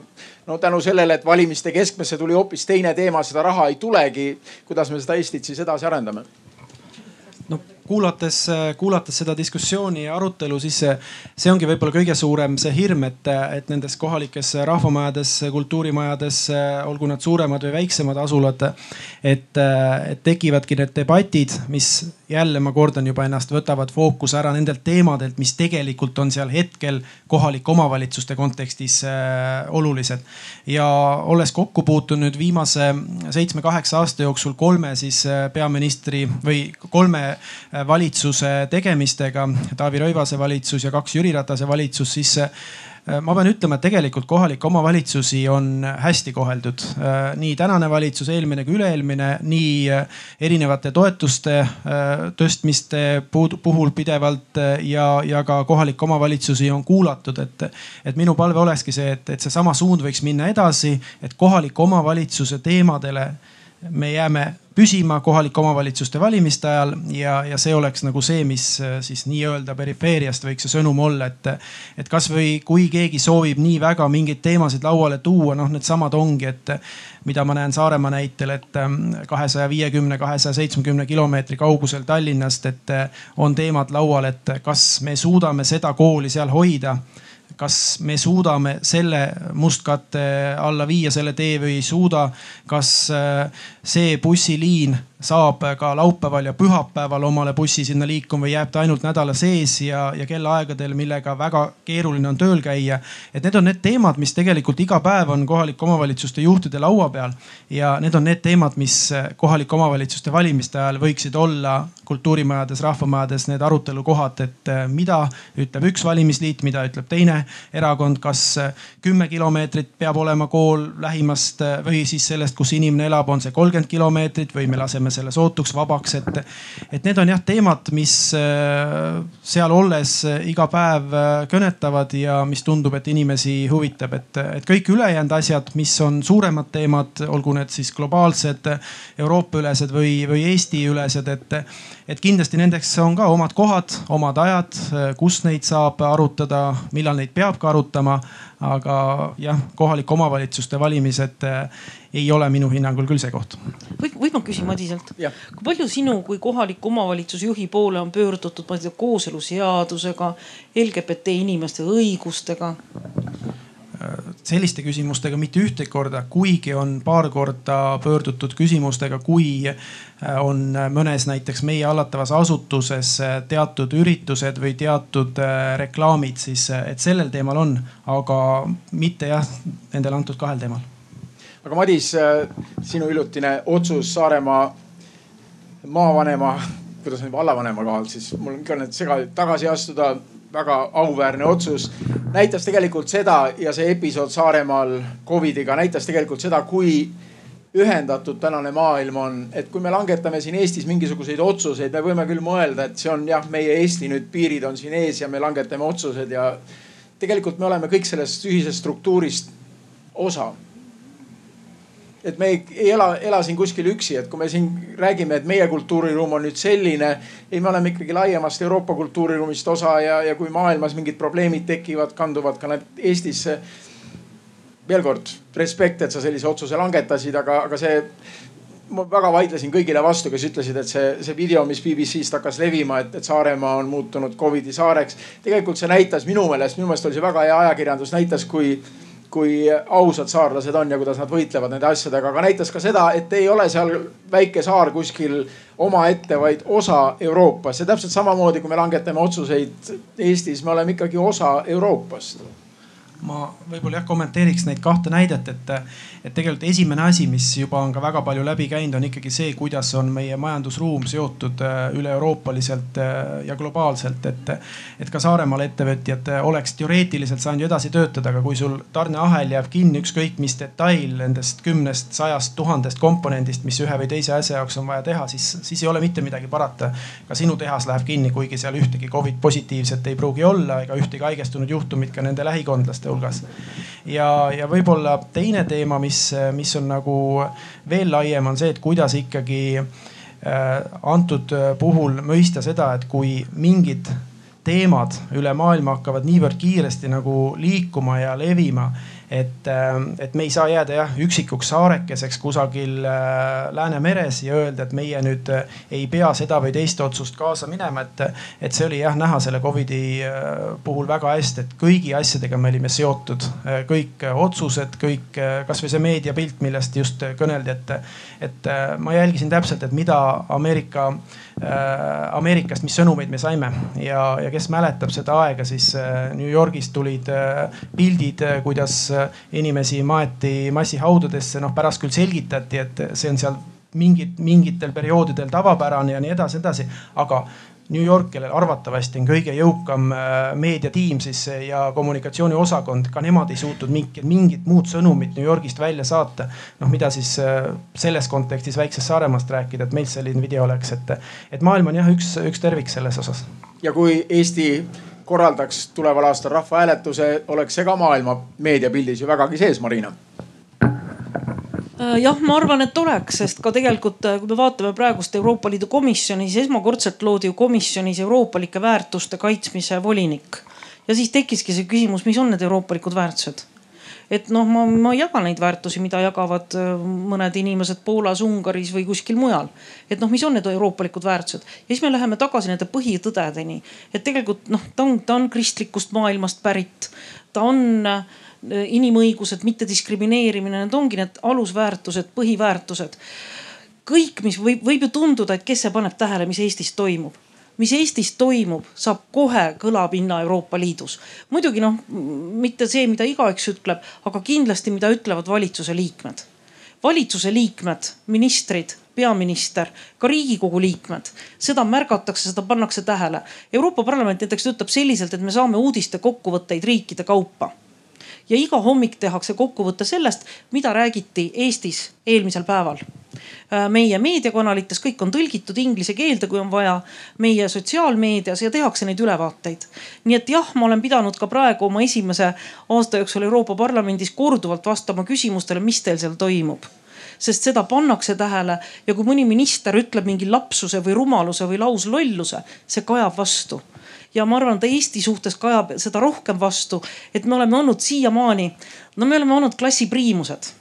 no tänu sellele, et valimiste keskmesse tuli hoopis teine teema, seda raha ei tulegi. kuidas me seda Eestit siis edasi arendame? Kuulates, kuulates seda diskussiooni ja arutelu, siis see, see ongi võib-olla kõige suurem see hirm, et, et nendes kohalikes rahvamajades, kultuurimajades, olgu nad suuremad või väiksemad asulad, et, et tekivadki need debatid, mis jälle ma kordan juba ennast, võtavad fookuse ära nendelt teemadelt, mis tegelikult on seal hetkel kohalike omavalitsuste kontekstis äh, olulised. ja olles kokku puutunud viimase seitsme-kaheksa aasta jooksul kolme siis äh, peaministri või kolme äh, valitsuse tegemistega, Taavi Rõivase valitsus ja kaks Jüri Ratase valitsus, siis Äh, ma pean ütlema, et tegelikult kohalikke omavalitsusi on hästi koheldud. Äh, nii tänane valitsus, eelmine kui üle-eelmine, nii äh, erinevate toetuste tõstmiste puhul pidevalt ja, ja ka kohalikke omavalitsusi on kuulatud, et, et minu palve olekski see, et, et seesama suund võiks minna edasi, et kohaliku omavalitsuse teemadele me jääme püsima kohalike omavalitsuste valimiste ajal ja, ja see oleks nagu see, mis äh, siis nii-öelda perifeeriast võiks see sõnum olla, et. et kasvõi kui keegi soovib nii väga mingeid teemasid lauale tuua, noh, needsamad ongi, et mida ma näen Saaremaa näitel, et ähm, kahesaja viiekümne, kahesaja seitsmekümne kilomeetri kaugusel Tallinnast, et äh, on teemad laual, et kas me suudame seda kooli seal hoida kas me suudame selle mustkatte alla viia selle tee või ei suuda. kas äh, see bussiliin saab ka laupäeval ja pühapäeval omale bussi sinna liikuma või jääb ta ainult nädala sees ja, ja kellaaegadel, millega väga keeruline on tööl käia. et need on need teemad, mis tegelikult iga päev on kohalike omavalitsuste juhtide laua peal ja need on need teemad, mis kohalike omavalitsuste valimiste ajal võiksid olla kultuurimajades, rahvamajades need arutelukohad, et mida ütleb üks valimisliit, mida ütleb teine erakond, kas kümme kilomeetrit peab olema kool lähimast või siis sellest, kus inimene elab, on see kolmkümmend kilomeetrit või me laseme jätame selle sootuks vabaks, et, et need on jah teemad, mis äh, seal olles äh, iga päev äh, kõnetavad ja mis tundub, et inimesi huvitab, et, et kõik ülejäänud asjad, mis on suuremad teemad, olgu need siis globaalsed, Euroopa-ülesed või, või Eesti-ülesed, et, et kindlasti nendeks on ka omad kohad, omad ajad, kus neid saab arutada, millal neid peab ka arutama aga jah, kohalike omavalitsuste valimised ei ole minu hinnangul küll see koht. või, või ma küsin Madiselt, kui palju sinu kui kohaliku omavalitsusjuhi poole on pöördutud, ma ei tea, kooseluseadusega, LGBT inimeste õigustega? selliste küsimustega mitte ühtegi korda, kuigi on paar korda pöördutud küsimustega, kui äh, on mõnes näiteks meie hallatavas asutuses äh, teatud üritused või teatud äh, reklaamid, siis et sellel teemal on, aga mitte jah, nendel antud kahel teemal aga Madis, äh, sinu hiljutine otsus Saaremaa maavanema, kuidas nüüd vallavanema kohalt siis, mul on ikka need segadid, tagasi astuda, väga auväärne otsus. näitas tegelikult seda ja see episood Saaremaal Covidiga näitas tegelikult seda, kui ühendatud tänane maailm on, et kui me langetame siin Eestis mingisuguseid otsuseid, me võime küll mõelda, et see on jah, meie Eesti nüüd piirid on siin ees ja me langetame otsused ja tegelikult me oleme kõik sellest ühisest struktuurist osa et me ei, ei ela, ela siin kuskil üksi, et kui me siin räägime, et meie kultuuriruum on nüüd selline. ei, me oleme ikkagi laiemast Euroopa kultuuriruumist osa ja, ja kui maailmas mingid probleemid tekivad, kanduvad ka need Eestisse. veel kord respekt, et sa sellise otsuse langetasid, aga, aga see ma väga vaidlesin kõigile vastu, kes ütlesid, et see, see video, mis BBC-st hakkas levima, et, et Saaremaa on muutunud Covidi saareks. tegelikult see näitas minu meelest, minu meelest oli see väga hea ajakirjandus, näitas, kui, kui ausad saarlased on ja kuidas nad võitlevad nende asjadega, aga näitas ka seda, et ei ole seal väike saar kuskil omaette, vaid osa Euroopas ja täpselt samamoodi, kui me langetame otsuseid Eestis, me oleme ikkagi osa Euroopast ma võib-olla jah kommenteeriks neid kahte näidet, et et tegelikult esimene asi, mis juba on ka väga palju läbi käinud, on ikkagi see, kuidas on meie majandusruum seotud äh, üle-euroopaliselt äh, ja globaalselt, et. et ka Saaremaal ettevõtjad äh, oleks teoreetiliselt saanud ju edasi töötada, aga kui sul tarneahel jääb kinni ükskõik mis detail nendest kümnest, sajast, tuhandest komponendist, mis ühe või teise asja jaoks on vaja teha, siis, siis ei ole mitte midagi parata. ka sinu tehas läheb kinni, kuigi seal ühtegi Covid positiivset ei pruugi olla ega ühtegi haigestunud juhtumit ka nende lähikondlaste hulgas. ja, ja võib-olla teine teema, mis mis, on nagu veel laiem, on see, et kuidas ikkagi äh, antud puhul mõista seda, et kui mingid teemad üle maailma hakkavad niivõrd kiiresti nagu liikuma ja levima et, ähm, et me ei saa jääda jah üksikuks saarekeseks kusagil äh, Läänemeres ja öelda, et meie nüüd äh, ei pea seda või teist otsust kaasa minema, et, et see oli jah näha selle Covidi äh, puhul väga hästi, et kõigi asjadega me olime seotud, kõik otsused, kõik kasvõi see meediapilt, millest just kõneldi, et, et ma jälgisin täpselt, et mida Ameerika Ameerikast, mis sõnumeid me saime. Ja, ja kes mäletab seda aega, siis äh, New Yorgis tulid äh, pildid, kuidas inimesi maeti massihaudadesse, noh pärast küll selgitati, et see on seal mingid, mingitel perioodidel tavapärane ja nii edasi, edasi, aga New York, kellel arvatavasti on kõige jõukam äh, meediatiim siis äh, ja kommunikatsiooniosakond, ka nemad ei suutnud mingit, mingit muud sõnumit New Yorgist välja saata. noh, mida siis äh, selles kontekstis väiksest Saaremaast rääkida, et meil selline video oleks, et, et maailm on jah, üks, üks tervik selles osas. ja kui Eesti korraldaks tuleval aastal rahvahääletuse, oleks see ka maailma meediapildis ju vägagi sees, Marina jah, ma arvan, et oleks, sest ka tegelikult, äh, kui me vaatame praegust Euroopa Liidu komisjoni, siis esmakordselt loodi ju komisjonis euroopalike väärtuste kaitsmise volinik. ja siis tekkiski see küsimus, mis on need euroopalikud väärtused et noh, ma, ma ei jaga neid väärtusi, mida jagavad äh, mõned inimesed Poolas, Ungaris või kuskil mujal. et noh, mis on need euroopalikud väärtused ja siis me läheme tagasi nende põhitõdedeni, et tegelikult noh, ta on, ta on kristlikust maailmast pärit, ta on äh, inimõigused, mittediskrimineerimine, need ongi need alusväärtused, põhiväärtused. kõik, mis võib, võib ju tunduda, et kes see paneb tähele, mis Eestis toimub mis Eestis toimub, saab kohe kõlapinna Euroopa Liidus. muidugi noh, mitte see, mida igaüks ütleb, aga kindlasti, mida ütlevad valitsuse liikmed. valitsuse liikmed, ministrid, peaminister, ka riigikogu liikmed, seda märgatakse, seda pannakse tähele. Euroopa Parlament näiteks töötab selliselt, et me saame uudiste kokkuvõtteid riikide kaupa ja iga hommik tehakse kokkuvõte sellest, mida räägiti Eestis eelmisel päeval. Äh, meie meediakanalites, kõik on tõlgitud inglise keelde, kui on vaja, meie sotsiaalmeedias ja tehakse neid ülevaateid. nii et jah, ma olen pidanud ka praegu oma esimese aasta jooksul Euroopa Parlamendis korduvalt vastama küsimustele, mis teil seal toimub. Sest seda pannakse tähele ja kui mõni minister ütleb mingi lapsuse või rumaluse või lauslolluse, see kajab vastu ja ma arvan, et Eesti suhtes kajab seda rohkem vastu, et me oleme olnud siiamaani, no me oleme olnud klassipriimused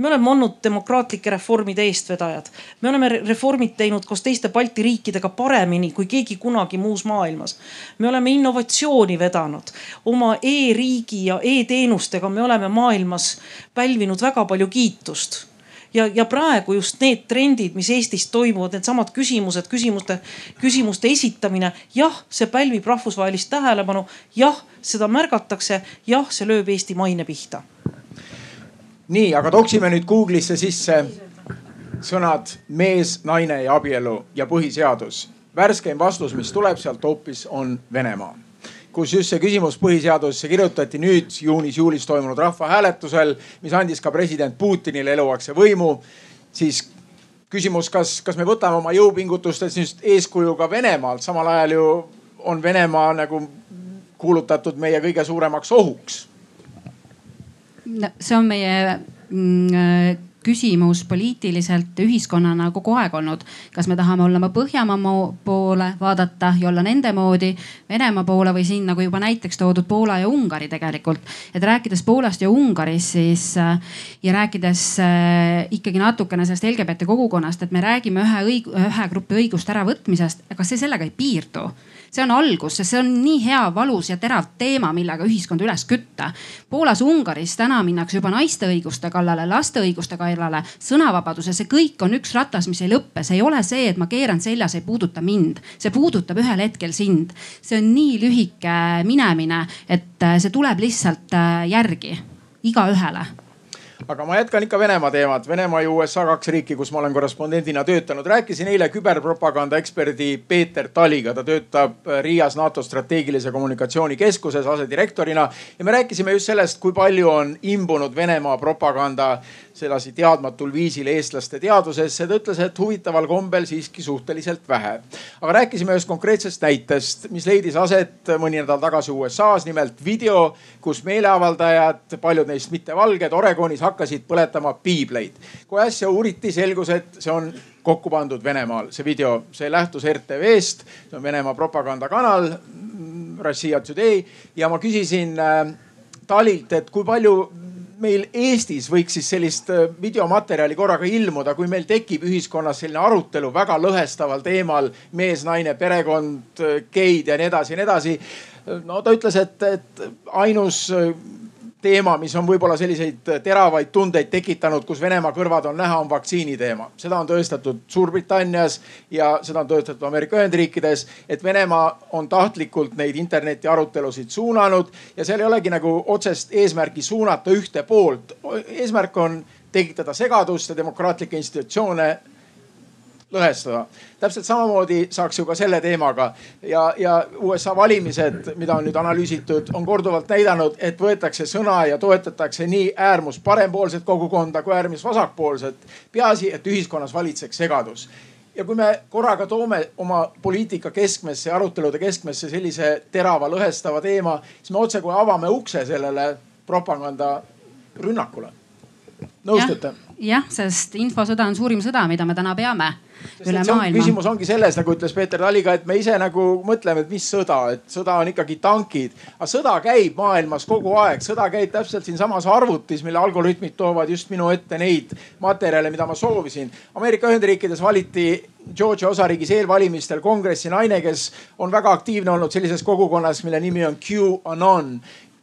me oleme olnud demokraatlike reformide eestvedajad. me oleme reformid teinud koos teiste Balti riikidega paremini kui keegi kunagi muus maailmas. me oleme innovatsiooni vedanud oma e-riigi ja e-teenustega, me oleme maailmas pälvinud väga palju kiitust ja, ja praegu just need trendid, mis Eestis toimuvad, needsamad küsimused, küsimuste, küsimuste esitamine, jah, see pälvib rahvusvahelist tähelepanu, jah, seda märgatakse, jah, see lööb Eesti maine pihta. nii, aga toksime nüüd Google'isse sisse sõnad mees, naine ja abielu ja põhiseadus. värskeim vastus, mis tuleb sealt hoopis on Venemaa kus just see küsimus põhiseadusesse kirjutati nüüd juunis-juulis toimunud rahvahääletusel, mis andis ka president Putinile eluaegse võimu. siis küsimus, kas, kas me võtame oma jõupingutustes just eeskuju ka Venemaalt, samal ajal ju on Venemaa nagu kuulutatud meie kõige suuremaks ohuks. no see on meie mm, küsimus poliitiliselt ühiskonnana kogu aeg olnud. kas me tahame olla Põhjamaa poole vaadata ja olla nende moodi, Venemaa poole või siin nagu juba näiteks toodud Poola ja Ungari tegelikult. et rääkides Poolast ja Ungarist, siis ja rääkides äh, ikkagi natukene sellest LGBT kogukonnast, et me räägime ühe õig-, ühe grupi õiguste äravõtmisest, aga see sellega ei piirdu see on algus, sest see on nii hea, valus ja terav teema, millega ühiskonda üles kütta. Poolas, Ungaris täna minnakse juba naiste õiguste kallale, laste õiguste kallale, sõnavabaduse, see kõik on üks ratas, mis ei lõppe, see ei ole see, et ma keeran selja, see ei puuduta mind, see puudutab ühel hetkel sind. see on nii lühike minemine, et see tuleb lihtsalt äh, järgi igaühele aga ma jätkan ikka Venemaa teemat. Venemaa ja USA kaks riiki, kus ma olen korrespondendina töötanud. rääkisin eile küberpropaganda eksperdi Peeter Taliga, ta töötab Riias NATO strateegilise kommunikatsiooni keskuses asedirektorina ja me rääkisime just sellest, kui palju on imbunud Venemaa propaganda sedasi teadmatul viisil eestlaste teadvusesse. ta ütles, et huvitaval kombel siiski suhteliselt vähe. aga rääkisime ühest konkreetsest näitest, mis leidis aset mõni nädal tagasi USA-s, nimelt video, kus meeleavaldajad, paljud neist mittevalged, Oregonis hakkasid põletama piibleid. kui äsja uuriti, selgus, et see on kokku pandud Venemaal, see video, see lähtus RTV-st, see on Venemaa propagandakanal, Russia Today ja ma küsisin äh, Talilt, et kui palju meil Eestis võiks siis sellist äh, videomaterjali korraga ilmuda, kui meil tekib ühiskonnas selline arutelu väga lõhestaval teemal mees, naine, perekond, äh, geid ja nii edasi ja nii edasi. no ta ütles, et, et ainus äh, teema, mis on võib-olla selliseid teravaid tundeid tekitanud, kus Venemaa kõrvad on näha, on vaktsiini teema. seda on tõestatud Suurbritannias ja seda on tõestatud Ameerika Ühendriikides, et Venemaa on tahtlikult neid interneti arutelusid suunanud ja seal ei olegi nagu otsest eesmärki suunata ühte poolt. eesmärk on tekitada segadust ja demokraatlikke institutsioone lõhestada. täpselt samamoodi saaks ju ka selle teemaga ja, ja USA valimised, mida on nüüd analüüsitud, on korduvalt näidanud, et võetakse sõna ja toetatakse nii äärmus parempoolset kogukonda kui äärmus vasakpoolset. peaasi, et ühiskonnas valitseks segadus ja kui me korraga toome oma poliitika keskmesse, arutelude keskmesse sellise terava lõhestava teema, siis me otsekohe avame ukse sellele propagandarünnakule. nõustute? Jah, sest infosõda on suurim sõda, mida me täna peame üle maailma. küsimus ongi selles, nagu ütles Peeter Tali ka, et me ise nagu mõtleme, et mis sõda, et sõda on ikkagi tankid. aga sõda käib maailmas kogu aeg, sõda käib täpselt siinsamas arvutis, mille algoritmid toovad just minu ette neid materjale, mida ma soovisin. Ameerika Ühendriikides valiti Georgia osariigis eelvalimistel kongressi naine, kes on väga aktiivne olnud sellises kogukonnas, mille nimi on QAnon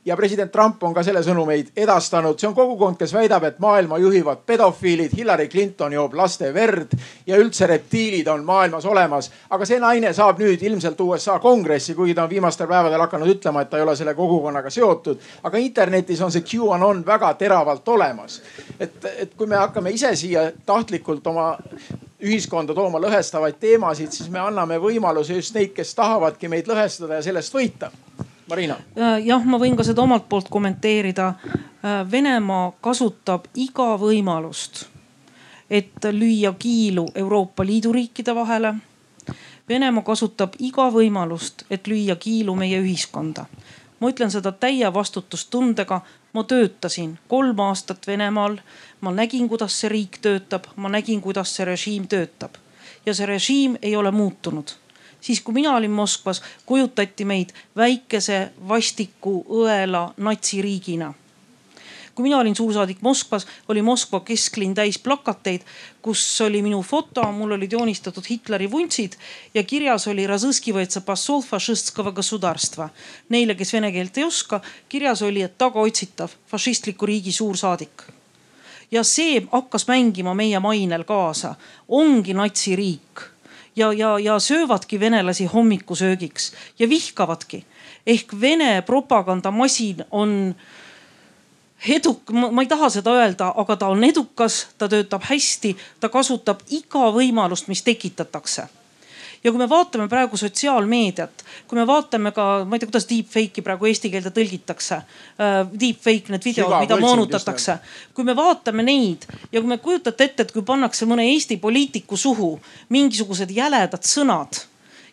ja president Trump on ka selle sõnumeid edastanud. see on kogukond, kes väidab, et maailma juhivad pedofiilid, Hillary Clinton joob laste verd ja üldse reptiilid on maailmas olemas. aga see naine saab nüüd ilmselt USA kongressi, kuigi ta on viimastel päevadel hakanud ütlema, et ta ei ole selle kogukonnaga seotud. aga internetis on see QAnon väga teravalt olemas. et, et kui me hakkame ise siia tahtlikult oma ühiskonda tooma lõhestavaid teemasid, siis me anname võimaluse just neid, kes tahavadki meid lõhestada ja sellest võita Marina. Äh, jah, ma võin ka seda omalt poolt kommenteerida. Äh, Venemaa kasutab iga võimalust, et lüüa kiilu Euroopa Liidu riikide vahele. Venemaa kasutab iga võimalust, et lüüa kiilu meie ühiskonda. ma ütlen seda täie vastutustundega. ma töötasin kolm aastat Venemaal. ma nägin, kuidas see riik töötab, ma nägin, kuidas see režiim töötab ja see režiim ei ole muutunud siis kui mina olin Moskvas, kujutati meid väikese vastiku õela natsiriigina kui mina olin suursaadik Moskvas, oli Moskva kesklinn täis plakateid, kus oli minu foto, mul olid joonistatud Hitleri vuntsid ja kirjas oli. Neile, kes vene keelt ei oska, kirjas oli, et tagaotsitav fašistliku riigi suursaadik. ja see hakkas mängima meie mainel kaasa, ongi natsiriik ja, ja, ja söövadki venelasi hommikusöögiks ja vihkavadki. ehk Vene propagandamasin on eduk-, ma ei taha seda öelda, aga ta on edukas, ta töötab hästi, ta kasutab iga võimalust, mis tekitatakse ja kui me vaatame praegu sotsiaalmeediat, kui me vaatame ka, ma ei tea, kuidas deepfake'i praegu eesti keelde tõlgitakse. Äh, deepfake, need videod, mida moonutatakse. kui me vaatame neid ja kui me kujutate ette, et kui pannakse mõne Eesti poliitiku suhu mingisugused jäledad sõnad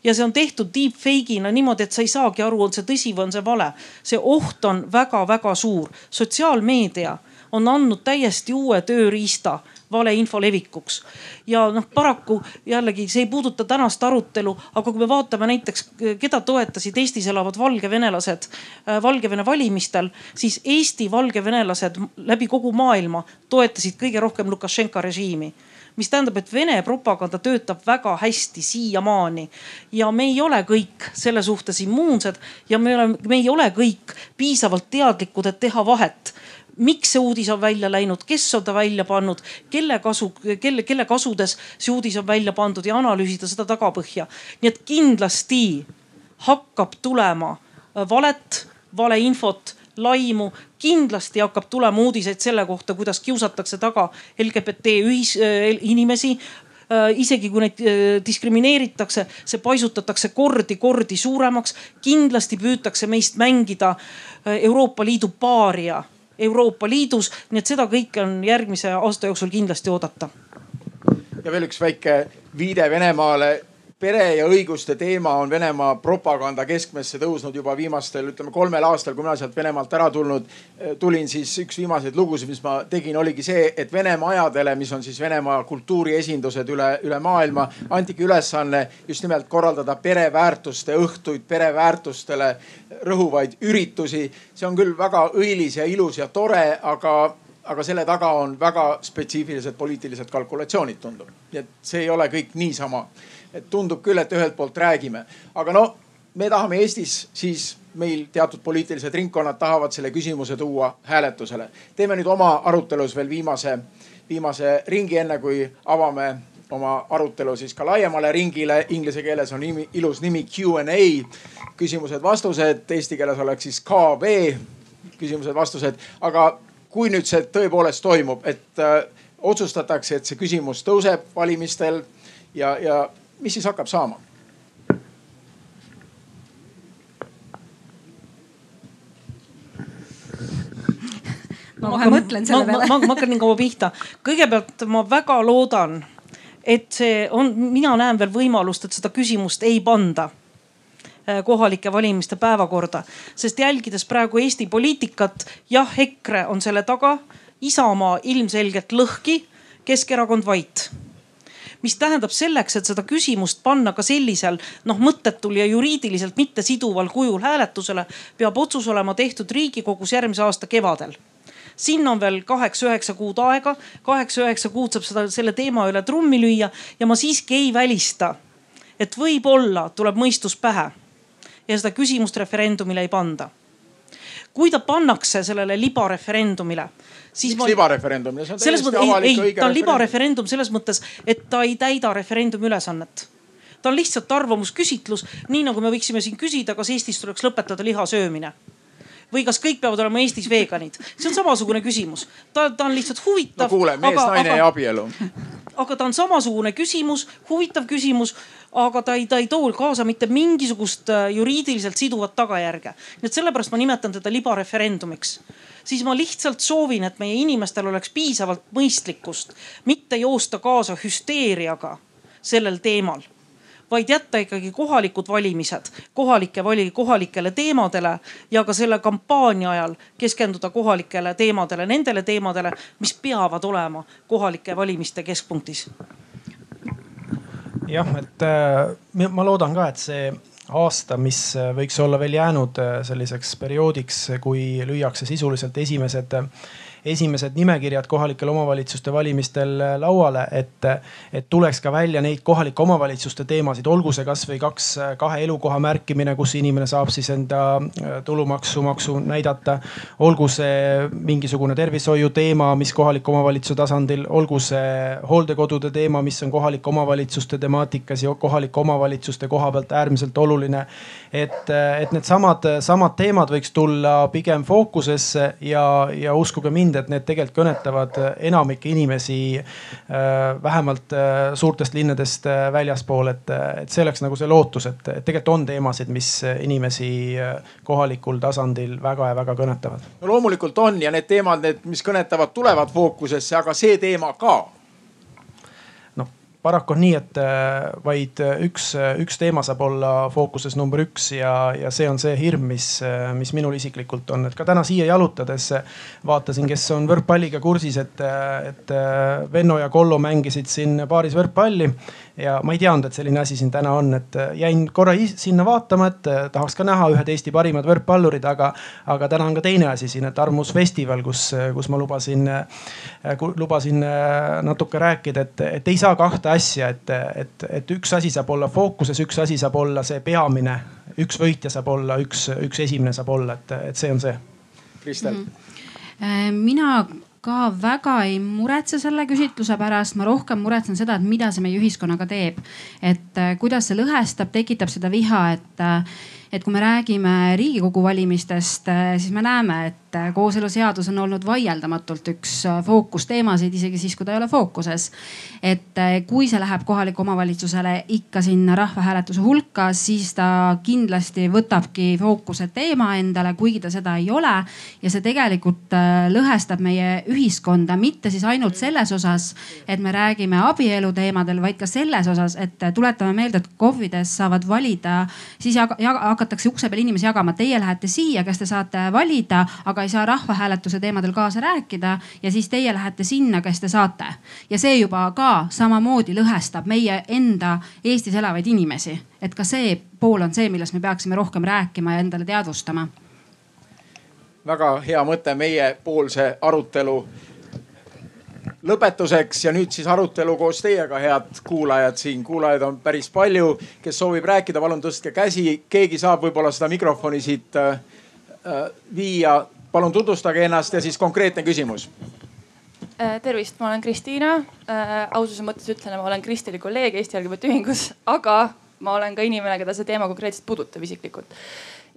ja see on tehtud deepfake'ina niimoodi, et sa ei saagi aru, on see tõsi või on see vale. see oht on väga-väga suur. sotsiaalmeedia on andnud täiesti uue tööriista valeinfo levikuks. ja noh, paraku jällegi see ei puuduta tänast arutelu, aga kui me vaatame näiteks, keda toetasid Eestis elavad valgevenelased äh, Valgevene valimistel, siis Eesti valgevenelased läbi kogu maailma toetasid kõige rohkem Lukašenka režiimi. Mis tähendab, et Vene propaganda töötab väga hästi siiamaani. Ja me ei ole kõik selle suhtes immuunsed ja me oleme, me ei ole kõik piisavalt teadlikud, et teha vahet miks see uudis on välja läinud, kes on ta välja pannud, kelle kasu, kelle, kelle kasudes see uudis on välja pandud ja analüüsida seda tagapõhja. nii et kindlasti hakkab tulema äh, valet, valeinfot, laimu, kindlasti hakkab tulema uudiseid selle kohta, kuidas kiusatakse taga LGBT ühis, äh, inimesi äh, isegi kui neid diskrimineeritakse, see paisutatakse kordi-kordi suuremaks. kindlasti püütakse meist mängida Euroopa Liidu paaria Euroopa Liidus. nii et seda kõike on järgmise aasta jooksul kindlasti oodata. ja veel üks väike viide Venemaale pere ja õiguste teema on Venemaa propaganda keskmesse tõusnud juba viimastel, ütleme kolmel aastal, kui mina sealt Venemaalt ära tulnud tulin, siis üks viimaseid lugusid, mis ma tegin, oligi see, et Vene majadele, mis on siis Venemaa kultuuriesindused üle, üle maailma, antigi ülesanne just nimelt korraldada pereväärtuste õhtuid, pereväärtustele rõhuvaid üritusi. see on küll väga õilis ja ilus ja tore, aga aga selle taga on väga spetsiifilised poliitilised kalkulatsioonid, tundub. nii et see ei ole kõik niisama et tundub küll, et ühelt poolt räägime, aga no me tahame Eestis siis meil teatud poliitilised ringkonnad tahavad selle küsimuse tuua hääletusele. teeme nüüd oma arutelus veel viimase, viimase ringi, enne kui avame oma arutelu siis ka laiemale ringile. Inglise keeles on nimi, ilus nimi Q and A, küsimused-vastused, eesti keeles oleks siis KB, küsimused-vastused. aga kui nüüd see tõepoolest toimub, et äh, otsustatakse, et see küsimus tõuseb valimistel ja, ja mis siis hakkab saama? ma kohe mõtlen selle peale. ma, ma, ma hakkan nii kaua pihta. kõigepealt ma väga loodan, et see on, mina näen veel võimalust, et seda küsimust ei panda äh, kohalike valimiste päevakorda, sest jälgides praegu Eesti poliitikat, jah, EKRE on selle taga, Isamaa ilmselgelt lõhki, Keskerakond vait mis tähendab selleks, et seda küsimust panna ka sellisel noh mõttetul ja juriidiliselt mittesiduval kujul hääletusele, peab otsus olema tehtud Riigikogus järgmise aasta kevadel sinna on veel kaheksa-üheksa kuud aega, kaheksa-üheksa kuud saab seda, selle teema üle trummi lüüa ja ma siiski ei välista, et võib-olla tuleb mõistus pähe ja seda küsimust referendumile ei panda. Kui ta pannakse sellele libareferendumile, siis ma... libareferendum? selles mõttes ei, ei, ta on libareferendum selles mõttes, et ta ei täida referendumi ülesannet ta on lihtsalt arvamusküsitlus, nii nagu me võiksime siin küsida, kas Eestis tuleks lõpetada liha söömine või kas kõik peavad olema Eestis veganid, see on samasugune küsimus. ta, ta on lihtsalt huvitav. no kuule, mees, naine ja abielu. aga ta on samasugune küsimus, huvitav küsimus, aga ta ei, ta ei too kaasa mitte mingisugust äh, juriidiliselt siduvat tagajärge. nii et sellepärast ma nimetan teda libareferendumiks siis ma lihtsalt soovin, et meie inimestel oleks piisavalt mõistlikkust, mitte joosta kaasa hüsteeriaga sellel teemal vaid jätta ikkagi kohalikud valimised kohalike vali, kohalikele teemadele ja ka selle kampaania ajal keskenduda kohalikele teemadele, nendele teemadele, mis peavad olema kohalike valimiste keskpunktis. Jah, et äh, ma loodan ka, et see aasta, mis äh, võiks olla veel jäänud äh, selliseks perioodiks, kui lüüakse sisuliselt esimesed esimesed nimekirjad kohalike omavalitsuste valimistel äh, lauale, et, et tuleks ka välja neid kohalike omavalitsuste teemasid, olgu see kasvõi kaks, äh, kahe elukoha märkimine, kus inimene saab siis enda äh, tulumaksumaksu näidata. olgu see mingisugune tervishoiu teema, mis kohaliku omavalitsuse tasandil, olgu see hooldekodude teema, mis on kohalike omavalitsuste temaatikas ja kohalike omavalitsuste koha pealt äärmiselt oluline. et, et needsamad, samad teemad võiks tulla pigem fookusesse ja, ja uskuge mind mind, et need tegelikult kõnetavad enamikke inimesi äh, vähemalt äh, suurtest linnadest äh, väljaspool, et, et see oleks nagu see lootus, et tegelikult on teemasid, mis inimesi kohalikul tasandil väga ja väga kõnetavad. no loomulikult on ja need teemad, need, mis kõnetavad, tulevad fookusesse, aga see teema ka paraku on nii, et äh, vaid üks, üks teema saab olla fookuses number üks ja, ja see on see hirm, mis, mis minul isiklikult on, et ka täna siia jalutades vaatasin, kes on võrkpalliga kursis, et, et Venno ja Kollo mängisid siin paaris võrkpalli ja ma ei teadnud, et selline asi siin täna on, et äh, jäin korra sinna vaatama, et äh, tahaks ka näha ühed Eesti parimad võrkpallurid, aga, aga täna on ka teine asi siin, et arvamusfestival, kus, äh, kus ma lubasin, lubasin natuke rääkida, et, et ei saa kahte asja, et, et, et üks asi saab olla fookuses, üks asi saab olla see peamine, üks võitja saab olla, üks, üks esimene saab olla, et, et see on see. Kristel mm. -hmm. mina ka väga ei muretse selle küsitluse pärast, ma rohkem muretsen seda, et mida see meie ühiskonnaga teeb. et äh, kuidas see lõhestab, tekitab seda viha, et, äh, et kui me räägime riigikogu valimistest, äh, siis me näeme, et et äh, kooseluseadus on olnud vaieldamatult üks äh, fookusteemasid, isegi siis, kui ta ei ole fookuses. et äh, kui see läheb kohalikule omavalitsusele ikka sinna rahvahääletuse hulka, siis ta kindlasti võtabki fookuse teema endale, kuigi ta seda ei ole. ja see tegelikult lõhestab meie ühiskonda, mitte siis ainult selles osas, et me räägime abielu teemadel, vaid ka selles osas, et tuletame meelde, et KOV-ides saavad valida, siis jaga, jaga, hakatakse ukse peal inimesi jagama, teie lähete siia, kes te saate valida, aga ei saa rahvahääletuse teemadel kaasa rääkida ja siis teie lähete sinna, kes te saate. ja see juba ka samamoodi lõhestab meie enda Eestis elavaid inimesi, et ka see pool on see, millest me peaksime rohkem rääkima ja endale teadvustama. väga hea mõte meiepoolse arutelu lõpetuseks ja nüüd siis arutelu koos teiega, head kuulajad siin. kuulajaid on päris palju, kes soovib rääkida, palun tõstke käsi. keegi saab võib-olla seda mikrofoni siit äh, äh viia palun tutvustage ennast ja siis konkreetne küsimus. Äh, tervist, ma olen Kristiina. Äh, aususe mõttes ütlen, ma olen Kristeli kolleeg Eesti LGBT Ühingus, aga ma olen ka inimene, keda see teema konkreetselt puudutab isiklikult.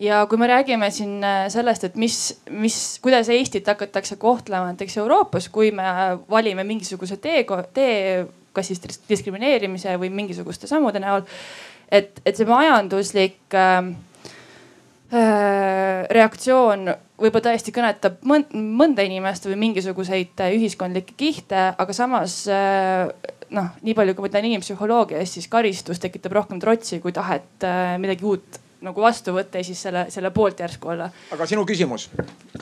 ja kui me räägime siin äh, sellest, et mis, mis, kuidas Eestit hakatakse kohtlema näiteks Euroopas, kui me valime mingisuguse tee, tee, kas siis diskrimineerimise või mingisuguste sammude näol. et, et see majanduslik äh, reaktsioon võib-olla tõesti kõnetab mõnda inimest või mingisuguseid äh, ühiskondlikke kihte, aga samas äh, noh, nii palju kui ma tean inimpsühholoogiast, siis karistus tekitab rohkem trotsi kui tahet äh, midagi uut nagu vastu võtta ja siis selle, selle poolt järsku olla. aga sinu küsimus?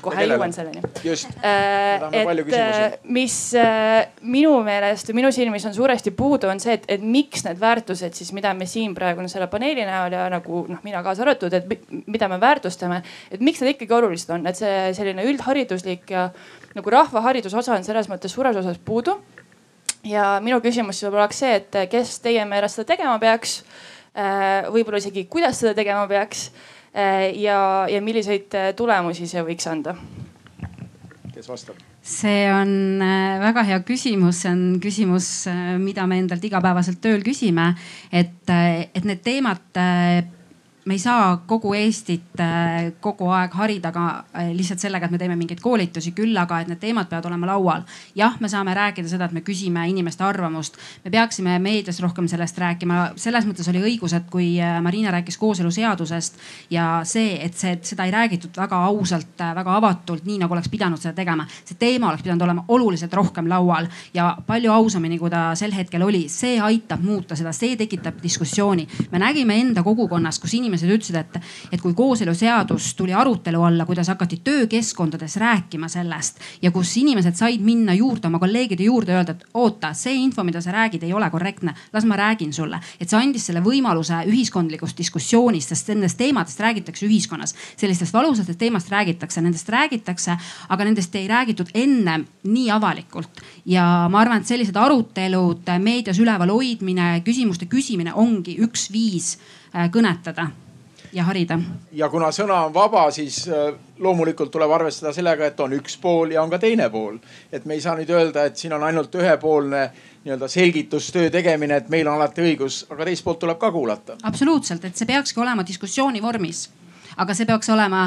kohe jõuan selleni. just äh,, et äh, mis äh, minu meelest või minu silmis on suuresti puudu, on see, et, et miks need väärtused siis, mida me siin praegu selle paneeli näol ja nagu noh, mina kaasa arvatud, et mida me väärtustame, et miks need ikkagi olulised on, et see selline üldhariduslik ja nagu rahvahariduse osa on selles mõttes suures osas puudu. ja minu küsimus siis võib-olla oleks see, et kes teie meelest seda tegema peaks Äh, võib-olla isegi, kuidas seda tegema peaks äh, ja, ja milliseid äh, tulemusi see võiks anda? kes vastab? see on väga hea küsimus, see on küsimus, mida me endalt igapäevaselt tööl küsime, et, et need teemad me ei saa kogu Eestit äh, kogu aeg harida ka äh, lihtsalt sellega, et me teeme mingeid koolitusi, küll aga, et need teemad peavad olema laual. jah, me saame rääkida seda, et me küsime inimeste arvamust, me peaksime meedias rohkem sellest rääkima. selles mõttes oli õigus, et kui äh, Marina rääkis kooseluseadusest ja see, et see, seda ei räägitud väga ausalt, väga avatult, nii nagu oleks pidanud seda tegema. see teema oleks pidanud olema oluliselt rohkem laual ja palju ausamini, kui ta sel hetkel oli. see aitab muuta seda, see tekitab diskussiooni. me nägime enda kogukonnas, kus inimesed inimesed ütlesid, et, et kui kooseluseadus tuli arutelu alla, kuidas hakati töökeskkondades rääkima sellest ja kus inimesed said minna juurde oma kolleegide juurde öelda, et oota, see info, mida sa räägid, ei ole korrektne, las ma räägin sulle. et see andis selle võimaluse ühiskondlikust diskussioonist, sest nendest teemadest räägitakse ühiskonnas. sellistest valusatest teemast räägitakse, nendest räägitakse, aga nendest ei räägitud ennem nii avalikult. ja ma arvan, et sellised arutelud, meedias üleval hoidmine, küsimuste küsimine ongi üks viis äh, kõnetada ja harida. ja kuna sõna on vaba, siis äh, loomulikult tuleb arvestada sellega, et on üks pool ja on ka teine pool. et me ei saa nüüd öelda, et siin on ainult ühepoolne nii-öelda selgitustöö tegemine, et meil on alati õigus, aga teist poolt tuleb ka kuulata. absoluutselt, et see peakski olema diskussiooni vormis aga see peaks olema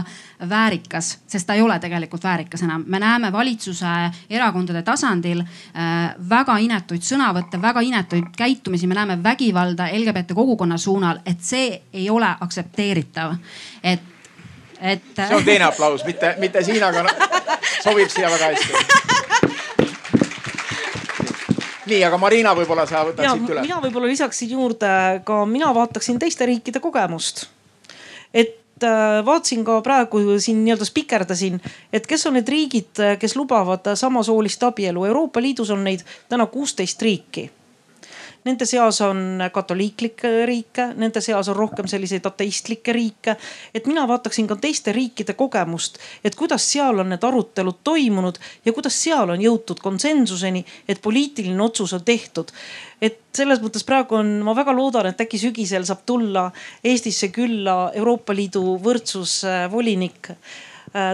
väärikas, sest ta ei ole tegelikult väärikas enam. me näeme valitsuse erakondade tasandil äh, väga inetuid sõnavõtte, väga inetuid käitumisi, me näeme vägivalda LGBT kogukonna suunal, et see ei ole aktsepteeritav. et, et. see on teine aplaus, mitte, mitte siin, aga sobib siia väga hästi nii, aga Marina, võib-olla sa võtad ja, siit üle. mina võib-olla lisaksin juurde ka, mina vaataksin teiste riikide kogemust. et vaatasin ka praegu siin nii-öelda spikerdasin, et kes on need riigid, kes lubavad samasoolist abielu. Euroopa Liidus on neid täna kuusteist riiki Nende seas on katoliiklikke riike, nende seas on rohkem selliseid ateistlikke riike. et mina vaataksin ka teiste riikide kogemust, et kuidas seal on need arutelud toimunud ja kuidas seal on jõutud konsensuseni, et poliitiline otsus on tehtud et selles mõttes praegu on, ma väga loodan, et äkki sügisel saab tulla Eestisse külla Euroopa Liidu võrdsusvolinik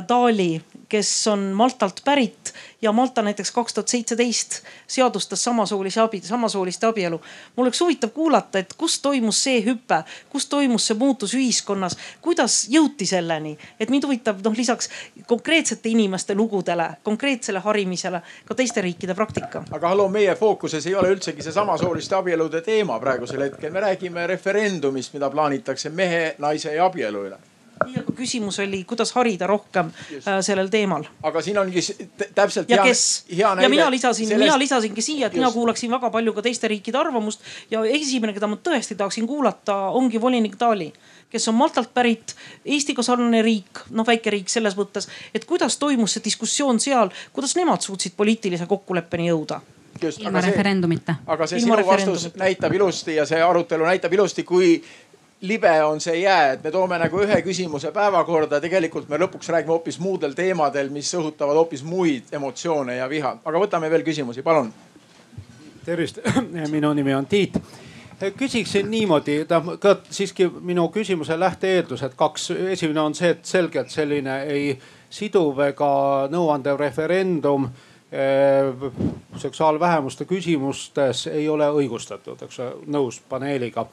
Dali kes on Maltalt pärit ja Malta näiteks kaks tuhat seitseteist seadustas samasoolise abi, samasooliste abielu. mul oleks huvitav kuulata, et kus toimus see hüpe, kus toimus see muutus ühiskonnas, kuidas jõuti selleni, et mind huvitab noh, lisaks konkreetsete inimeste lugudele, konkreetsele harimisele ka teiste riikide praktika. aga hallo, meie fookuses ei ole üldsegi see samasooliste abielude teema praegusel hetkel, me räägime referendumist, mida plaanitakse mehe, naise ja abielu üle nii, aga küsimus oli, kuidas harida rohkem Just. Äh, sellel teemal. aga siin ongi täpselt. ja hea, kes hea ja mina lisasin sellest..., mina lisasingi siia, et Just. mina kuulaksin väga palju ka teiste riikide arvamust ja esimene, keda ma tõesti tahaksin kuulata, ongi volinik Dali kes on Maltalt pärit, Eestiga sarnane riik, noh väike riik selles mõttes, et kuidas toimus see diskussioon seal, kuidas nemad suutsid poliitilise kokkuleppeni jõuda Just, ilma referendumita. aga see ilma sinu vastus näitab ilusti ja see arutelu näitab ilusti, kui libe on see jää, et me toome nagu ühe küsimuse päevakorda, tegelikult me lõpuks räägime hoopis muudel teemadel, mis õhutavad hoopis muid emotsioone ja viha. aga võtame veel küsimusi, palun. tervist, minu nimi on Tiit. küsiksin niimoodi, ka siiski minu küsimuse lähte-eeldused kaks. esimene on see, et selgelt selline ei siduv ega nõuandev referendum eh, seksuaalvähemuste küsimustes ei ole õigustatud, eks nõus paneeliga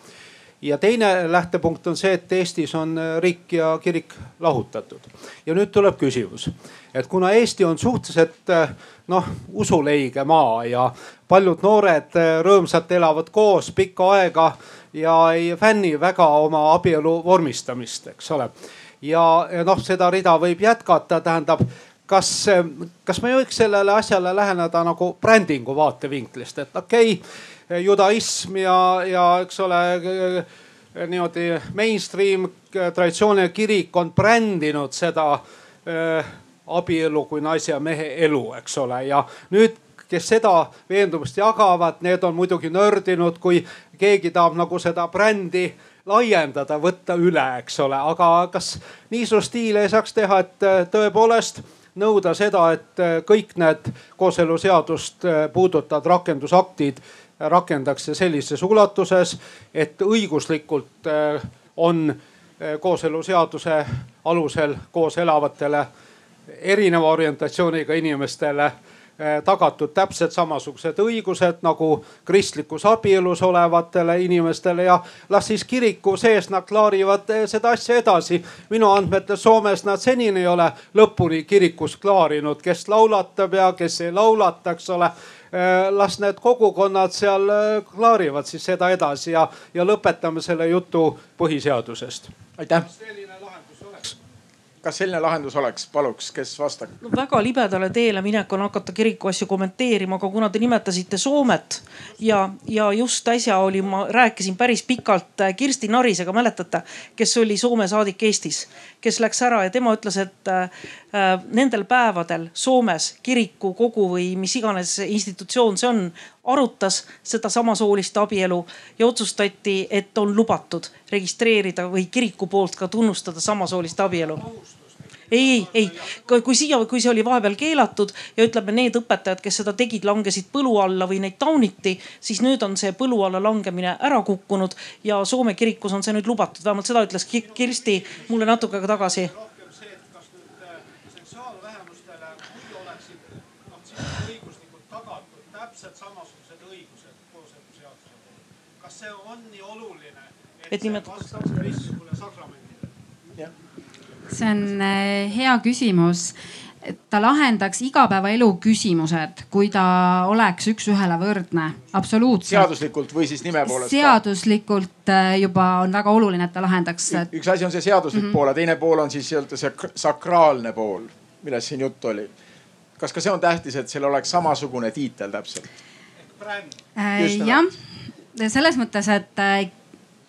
ja teine lähtepunkt on see, et Eestis on äh, riik ja kirik lahutatud. ja nüüd tuleb küsimus, et kuna Eesti on suhteliselt äh, noh usuleige maa ja paljud noored äh, rõõmsalt elavad koos pikka aega ja ei fänni väga oma abielu vormistamist, eks ole. ja, ja noh, seda rida võib jätkata, tähendab kas, kas me võiks sellele asjale läheneda nagu brändingu vaatevinklist, et okei okay, judaism ja, ja eks ole niimoodi mainstream traditsiooniline kirik on brändinud seda äh, abielu kui naise ja mehe elu, eks ole, ja nüüd kes seda veendumust jagavad, need on muidugi nördinud, kui keegi tahab nagu seda brändi laiendada, võtta üle, eks ole, aga kas niisugust stiili ei saaks teha, et äh, tõepoolest nõuda seda, et äh, kõik need kooseluseadust puudutavad rakendusaktid rakendakse sellises ulatuses, et õiguslikult äh, on äh, kooseluseaduse alusel koos elavatele erineva orientatsiooniga inimestele äh, tagatud täpselt samasugused õigused nagu kristlikus abielus olevatele inimestele ja las siis kiriku sees nad klaarivad seda asja edasi. minu andmetel Soomes nad senini ei ole lõpuni kirikus klaarinud, kes laulatab ja kes ei laulata, eks ole las need kogukonnad seal äh, klaarivad siis seda edasi ja, ja lõpetame selle jutu põhiseadusest. aitäh kas selline lahendus oleks, paluks, kes vastaks no,? väga libedale teele minek on hakata kiriku asju kommenteerima, aga kuna te nimetasite Soomet ja, ja just äsja oli, ma rääkisin päris pikalt äh, Kirsti Narisega, mäletate, kes oli Soome saadik Eestis, kes läks ära ja tema ütles, et äh, äh nendel päevadel Soomes kiriku kogu või mis iganes institutsioon see on, arutas seda samasoolist abielu ja otsustati, et on lubatud registreerida või kiriku poolt ka tunnustada samasoolist abielu. Ei, ei, ei, kui siia, kui see oli vahepeal keelatud ja ütleme, need õpetajad, kes seda tegid, langesid põlu alla või neid tauniti, siis nüüd on see põlu alla langemine ära kukkunud ja Soome kirikus on see nüüd lubatud, vähemalt seda ütles Kirsti mulle natuke aega tagasi et nimetatakse see on eh, hea küsimus ta lahendaks igapäevaelu küsimused, kui ta oleks üks-ühele võrdne, absoluutselt. seaduslikult või siis nime poolest? seaduslikult eh, juba on väga oluline, et ta lahendaks. üks asi on see seaduslik mm -hmm. pool, aga teine pool on siis nii-öelda see sakraalne pool, millest siin juttu oli. kas ka see on tähtis, et seal oleks samasugune tiitel täpselt? jah, selles mõttes, et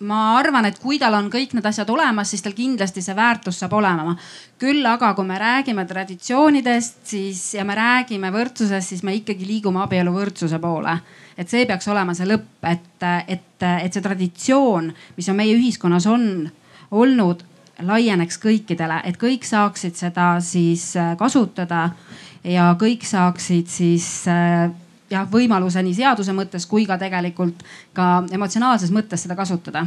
ma arvan, et kui tal on kõik need asjad olemas, siis tal kindlasti see väärtus saab olema. küll aga, kui me räägime traditsioonidest, siis ja me räägime võrdsusest, siis me ikkagi liigume abieluvõrdsuse poole. et see peaks olema see lõpp, et, et, et see traditsioon, mis on meie ühiskonnas on olnud, laieneks kõikidele, et kõik saaksid seda siis äh, kasutada ja kõik saaksid siis äh, jah, võimaluse nii seaduse mõttes kui ka tegelikult ka emotsionaalses mõttes seda kasutada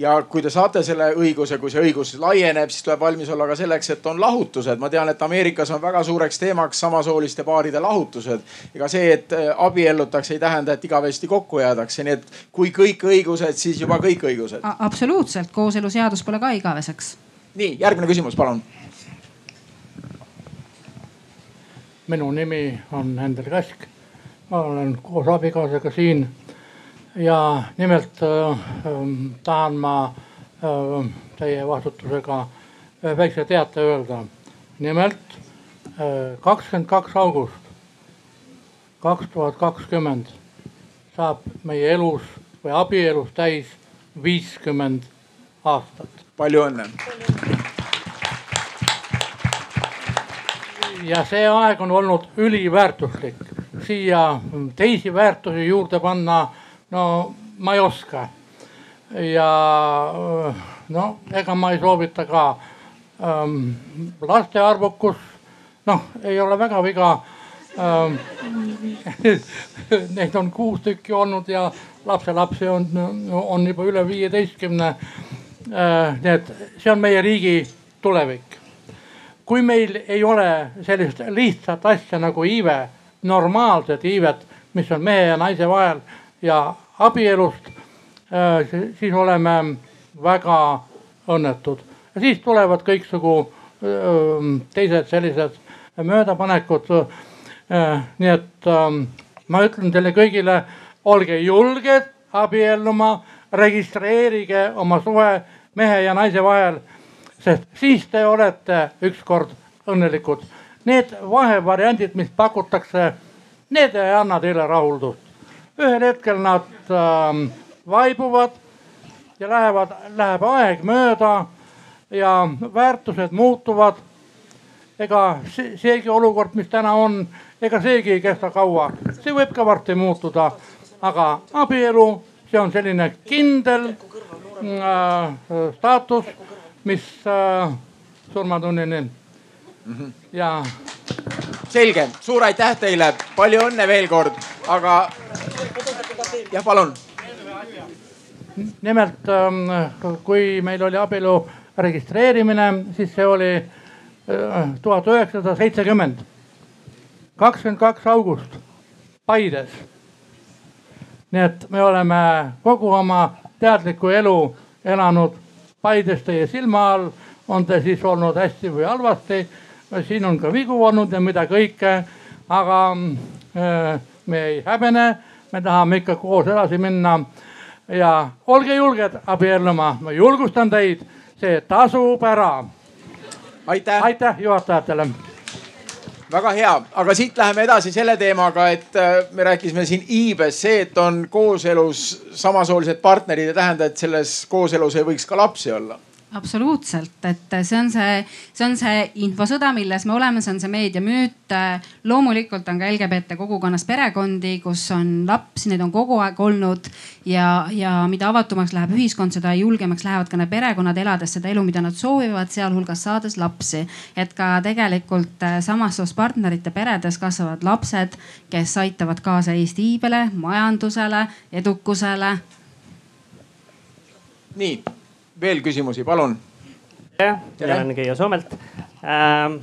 ja kui te saate selle õiguse, kui see õigus laieneb, siis tuleb valmis olla ka selleks, et on lahutused. ma tean, et Ameerikas on väga suureks teemaks samasooliste paaride lahutused. ega see, et äh, abiellutakse, ei tähenda, et igavesti kokku jäädakse, nii et kui kõik õigused, siis juba kõik õigused. absoluutselt, kooseluseadus pole ka igaveseks. nii, järgmine küsimus, palun minu nimi on Hendrik Ask ma olen koos abikaasaga siin ja nimelt äh, ähm, tahan ma äh, teie vastutusega ühe väikse teate öelda. nimelt äh, kakskümmend kaks august kaks tuhat kakskümmend saab meie elus või abielus täis viiskümmend aastat. palju õnne. ja see aeg on olnud üliväärtuslik siia teisi väärtusi juurde panna, no ma ei oska. ja no ega ma ei soovita ka ähm,. laste arvukus, noh, ei ole väga viga ähm,. Neid on kuus tükki olnud ja lapselapsi on, on juba üle viieteistkümne äh,. nii et see on meie riigi tulevik. kui meil ei ole sellist lihtsat asja nagu iive normaalset iivet, mis on mehe ja naise vahel ja abielust, äh, siis oleme väga õnnetud. ja siis tulevad kõiksugu äh, teised sellised möödapanekud. Äh, nii et ähm, ma ütlen teile kõigile, olge julged abielluma, registreerige oma suhe mehe ja naise vahel, sest siis te olete ükskord õnnelikud need vahevariandid, mis pakutakse, need ei anna teile rahuldust. ühel hetkel nad äh, vaibuvad ja lähevad, läheb aeg mööda ja väärtused muutuvad. ega seegi olukord, mis täna on, ega seegi ei kesta kaua, see võib ka varsti muutuda. aga abielu, see on selline kindel äh, staatus, mis äh, surmatunnini. Ja. selge, suur aitäh teile, palju õnne veel kord, aga jah, palun. nimelt ähm, kui meil oli abielu registreerimine, siis see oli äh, tuhat üheksasada seitsekümmend, kakskümmend kaks august Paides. nii et me oleme kogu oma teadliku elu elanud Paides teie silma all, on ta siis olnud hästi või halvasti siin on ka vigu olnud ja mida kõike, aga äh, me ei häbene, me tahame ikka koos edasi minna. ja olge julged abielluma, ma julgustan teid, see tasub ära. aitäh. aitäh juhatajatele. Väga hea, aga siit läheme edasi selle teemaga, et äh, me rääkisime siin iibes, see, et on kooselus samasoolised partnerid, ei tähenda, et selles kooselus ei võiks ka lapsi olla absoluutselt, et see on see, see on see infosõda, milles me oleme, see on see meediamüüt. loomulikult on ka LGBT kogukonnas perekondi, kus on lapsi, neid on kogu aeg olnud ja, ja mida avatumaks läheb ühiskond, seda julgemaks lähevad ka need perekonnad, elades seda elu, mida nad soovivad, sealhulgas saades lapsi. et ka tegelikult äh, samast soost partnerite peredes kasvavad lapsed, kes aitavad kaasa Eesti iibele, majandusele, edukusele. nii veel küsimusi, palun. jah, mina olen Keijo Soomelt. Ähm,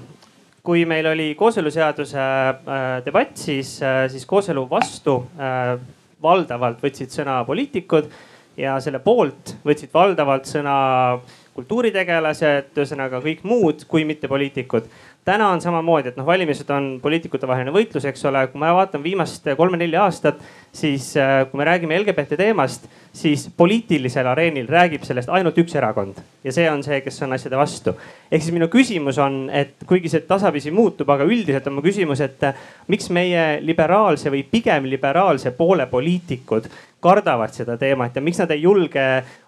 kui meil oli kooseluseaduse äh, debatt, siis, äh, siis kooselu vastu äh, valdavalt võtsid sõna poliitikud ja selle poolt võtsid valdavalt sõna kultuuritegelased, ühesõnaga kõik muud kui mitte poliitikud täna on samamoodi, et noh, valimised on poliitikute vaheline võitlus, eks ole, kui ma vaatan viimast kolme-nelja aastat, siis äh, kui me räägime LGBT teemast, siis poliitilisel areenil räägib sellest ainult üks erakond ja see on see, kes on asjade vastu. ehk siis minu küsimus on, et kuigi see tasapisi muutub, aga üldiselt on mu küsimus, et äh, miks meie liberaalse või pigem liberaalse poole poliitikud kardavad seda teemat ja miks nad ei julge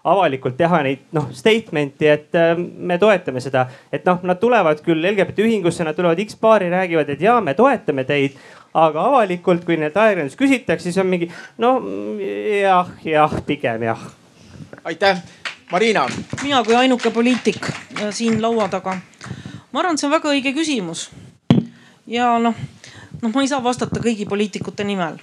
avalikult teha neid noh statement'i, et äh, me toetame seda. et noh, nad tulevad küll LGBT ühingusse, nad tulevad X-paari, räägivad, et jaa, me toetame teid. aga avalikult, kui neilt ajakirjandus küsitakse, siis on mingi no jah, jah, pigem jah. aitäh, Marina. mina kui ainuke poliitik äh, siin laua taga. ma arvan, et see on väga õige küsimus. ja noh, noh, ma ei saa vastata kõigi poliitikute nimel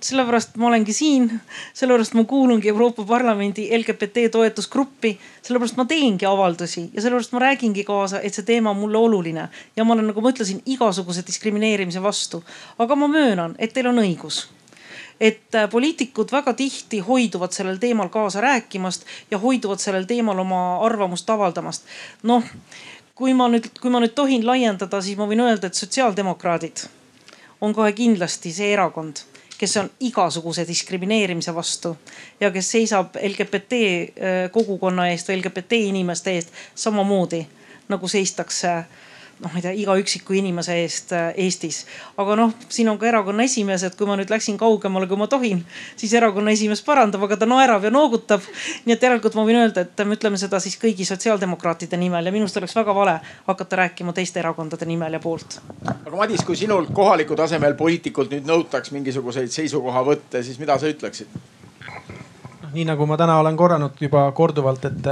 sellepärast ma olengi siin, sellepärast ma kuulungi Euroopa Parlamendi LGBT toetusgruppi, sellepärast ma teengi avaldusi ja sellepärast ma räägingi kaasa, et see teema on mulle oluline ja ma olen, nagu ma ütlesin, igasuguse diskrimineerimise vastu. aga ma möönan, et teil on õigus et äh, poliitikud väga tihti hoiduvad sellel teemal kaasa rääkimast ja hoiduvad sellel teemal oma arvamust avaldamast. noh, kui ma nüüd, kui ma nüüd tohin laiendada, siis ma võin öelda, et sotsiaaldemokraadid on kohe kindlasti see erakond kes on igasuguse diskrimineerimise vastu ja kes seisab LGBT äh, kogukonna eest või LGBT inimeste eest samamoodi nagu seistakse noh, ma ei tea, iga üksiku inimese eest äh, Eestis. aga noh, siin on ka erakonna esimees, et kui ma nüüd läksin kaugemale, kui ma tohin, siis erakonna esimees parandab, aga ta naerab ja noogutab. nii et järelikult ma võin öelda, et me ütleme seda siis kõigi sotsiaaldemokraatide nimel ja minu arust oleks väga vale hakata rääkima teiste erakondade nimel ja poolt. aga Madis, kui sinult kohaliku tasemel poliitikult nüüd nõutaks mingisuguseid seisukohavõtte, siis mida sa ütleksid? Nii nagu ma täna olen korranud juba korduvalt, et,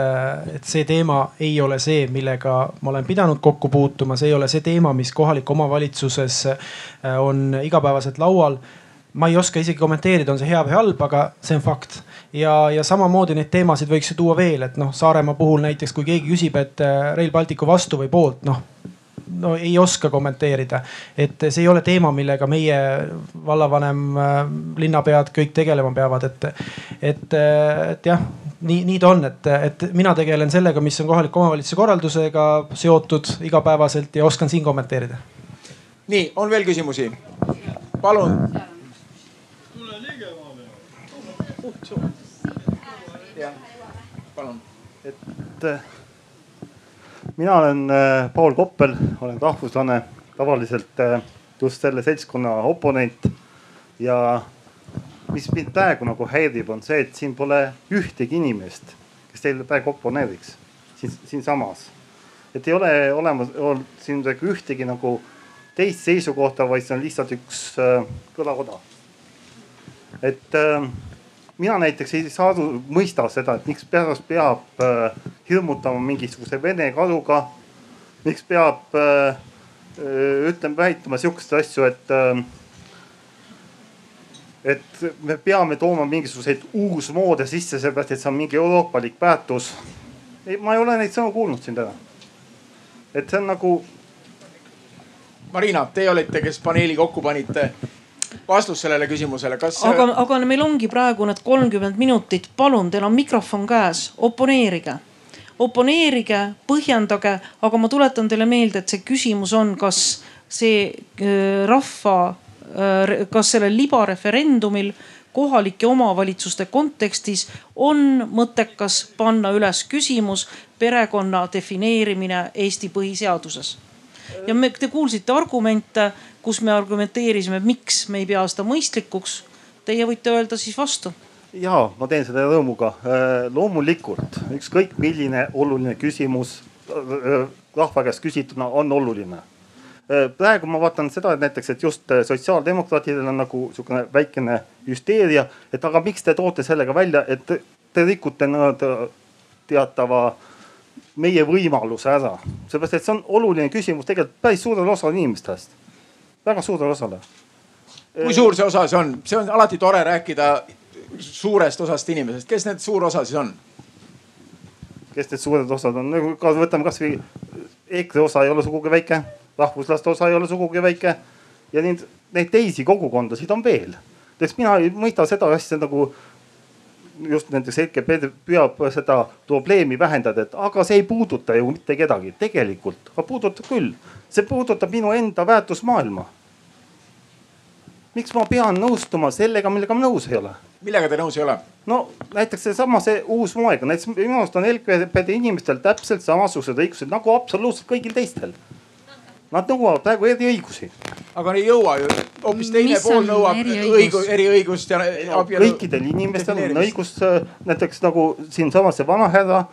et see teema ei ole see, millega ma olen pidanud kokku puutuma, see ei ole see teema, mis kohaliku omavalitsuses äh, on igapäevaselt laual ma ei oska isegi kommenteerida, on see hea või halb, aga see on fakt. ja, ja samamoodi neid teemasid võiks ju tuua veel, et noh, Saaremaa puhul näiteks, kui keegi küsib, et äh, Rail Balticu vastu või poolt, noh no ei oska kommenteerida. et see ei ole teema, millega meie vallavanem, äh, linnapead kõik tegelema peavad, et, et, et jah nii, nii ta on, et, et mina tegelen sellega, mis on kohaliku omavalitsuse korraldusega seotud igapäevaselt ja oskan siin kommenteerida. nii, on veel küsimusi? palun. tule ligemale. jah, palun. et mina olen äh, Paul Koppel, olen rahvuslane, tavaliselt äh, just selle seltskonna oponent. ja mis mind praegu nagu häirib, on see, et siin pole ühtegi inimest, kes teile praegu oponeeriks siin, siinsamas. et ei ole olemas siin ühtegi nagu teist seisukohta, vaid see on lihtsalt üks äh, kõlakoda. et äh, mina näiteks ei saa aru, mõista seda, et miks pärast peab äh, hirmutama mingisuguse vene kaluga. miks peab äh, ütleme, väitama sihukeseid asju, et äh,, et me peame tooma mingisuguseid uusmoode sisse, sellepärast et see on mingi euroopalik väärtus. ei, ma ei ole neid sõnu kuulnud siin täna. et see on nagu. Marina, teie olite, kes paneeli kokku panite vastus sellele küsimusele, kas. aga, aga meil ongi praegu need kolmkümmend minutit, palun, teil on mikrofon käes, oponeerige oponeerige, põhjendage, aga ma tuletan teile meelde, et see küsimus on, kas see äh, rahva, äh, kas sellel libareferendumil kohalike omavalitsuste kontekstis on mõttekas panna üles küsimus perekonna defineerimine Eesti põhiseaduses. ja me, te kuulsite argumente kus me argumenteerisime, miks me ei pea seda mõistlikuks. Teie võite öelda siis vastu ja ma teen seda rõõmuga. Äh, loomulikult ükskõik milline oluline küsimus äh, rahva käest küsituna on oluline. Äh, praegu ma vaatan seda, et näiteks, et just sotsiaaldemokraatidel on nagu sihukene väikene hüsteeria, et aga miks te toote sellega välja, et te rikute nad teatava meie võimaluse ära. seepärast, et see on oluline küsimus tegelikult päris suurele osale inimestest väga suurele osale. kui suur see osa siis on, see on alati tore rääkida suurest osast inimesest, kes need suur osa siis on? kes need suured osad on, nagu ka võtame kasvõi EKRE osa ei ole sugugi väike, rahvuslaste osa ei ole sugugi väike ja neid, neid teisi kogukondasid on veel. näiteks mina ei mõista seda asja nagu just näiteks LGBT püüab seda probleemi vähendada, et aga see ei puuduta ju mitte kedagi. tegelikult, aga puudutab küll, see puudutab minu enda väärtusmaailma. Miks ma pean nõustuma sellega, millega ma nõus ei ole? millega te nõus ei ole? no näiteks seesama, see uus moega, näiteks minu arust on LGBT inimestel täpselt samasugused õigused nagu absoluutselt kõigil teistel Nad nõuavad praegu eriõigusi. aga ei jõua ju, hoopis teine Mis pool nõuab õigu, eriõigust ja abielu. kõikidel inimestel on õigus näiteks nagu siinsamas see vanahärra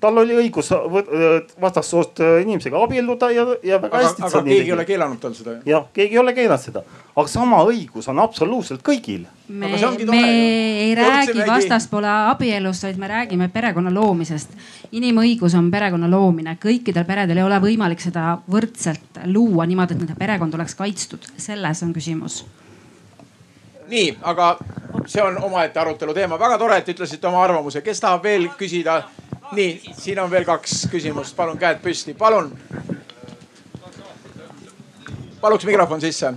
tal oli õigus vastassoost inimesega abielluda ja, ja väga hästi. aga keegi ei ole keelanud tal seda. jah, keegi ei ole keelanud seda, aga sama õigus on absoluutselt kõigil. me, me ei räägi vastaspoole abielust, vaid me räägime perekonna loomisest. inimõigus on perekonna loomine, kõikidel peredel ei ole võimalik seda võrdselt luua niimoodi, et nende perekond oleks kaitstud, selles on küsimus nii, aga see on omaette arutelu teema. väga tore, et ütlesite oma arvamuse. kes tahab veel küsida? nii, siin on veel kaks küsimust, palun käed püsti, palun. paluks mikrofon sisse.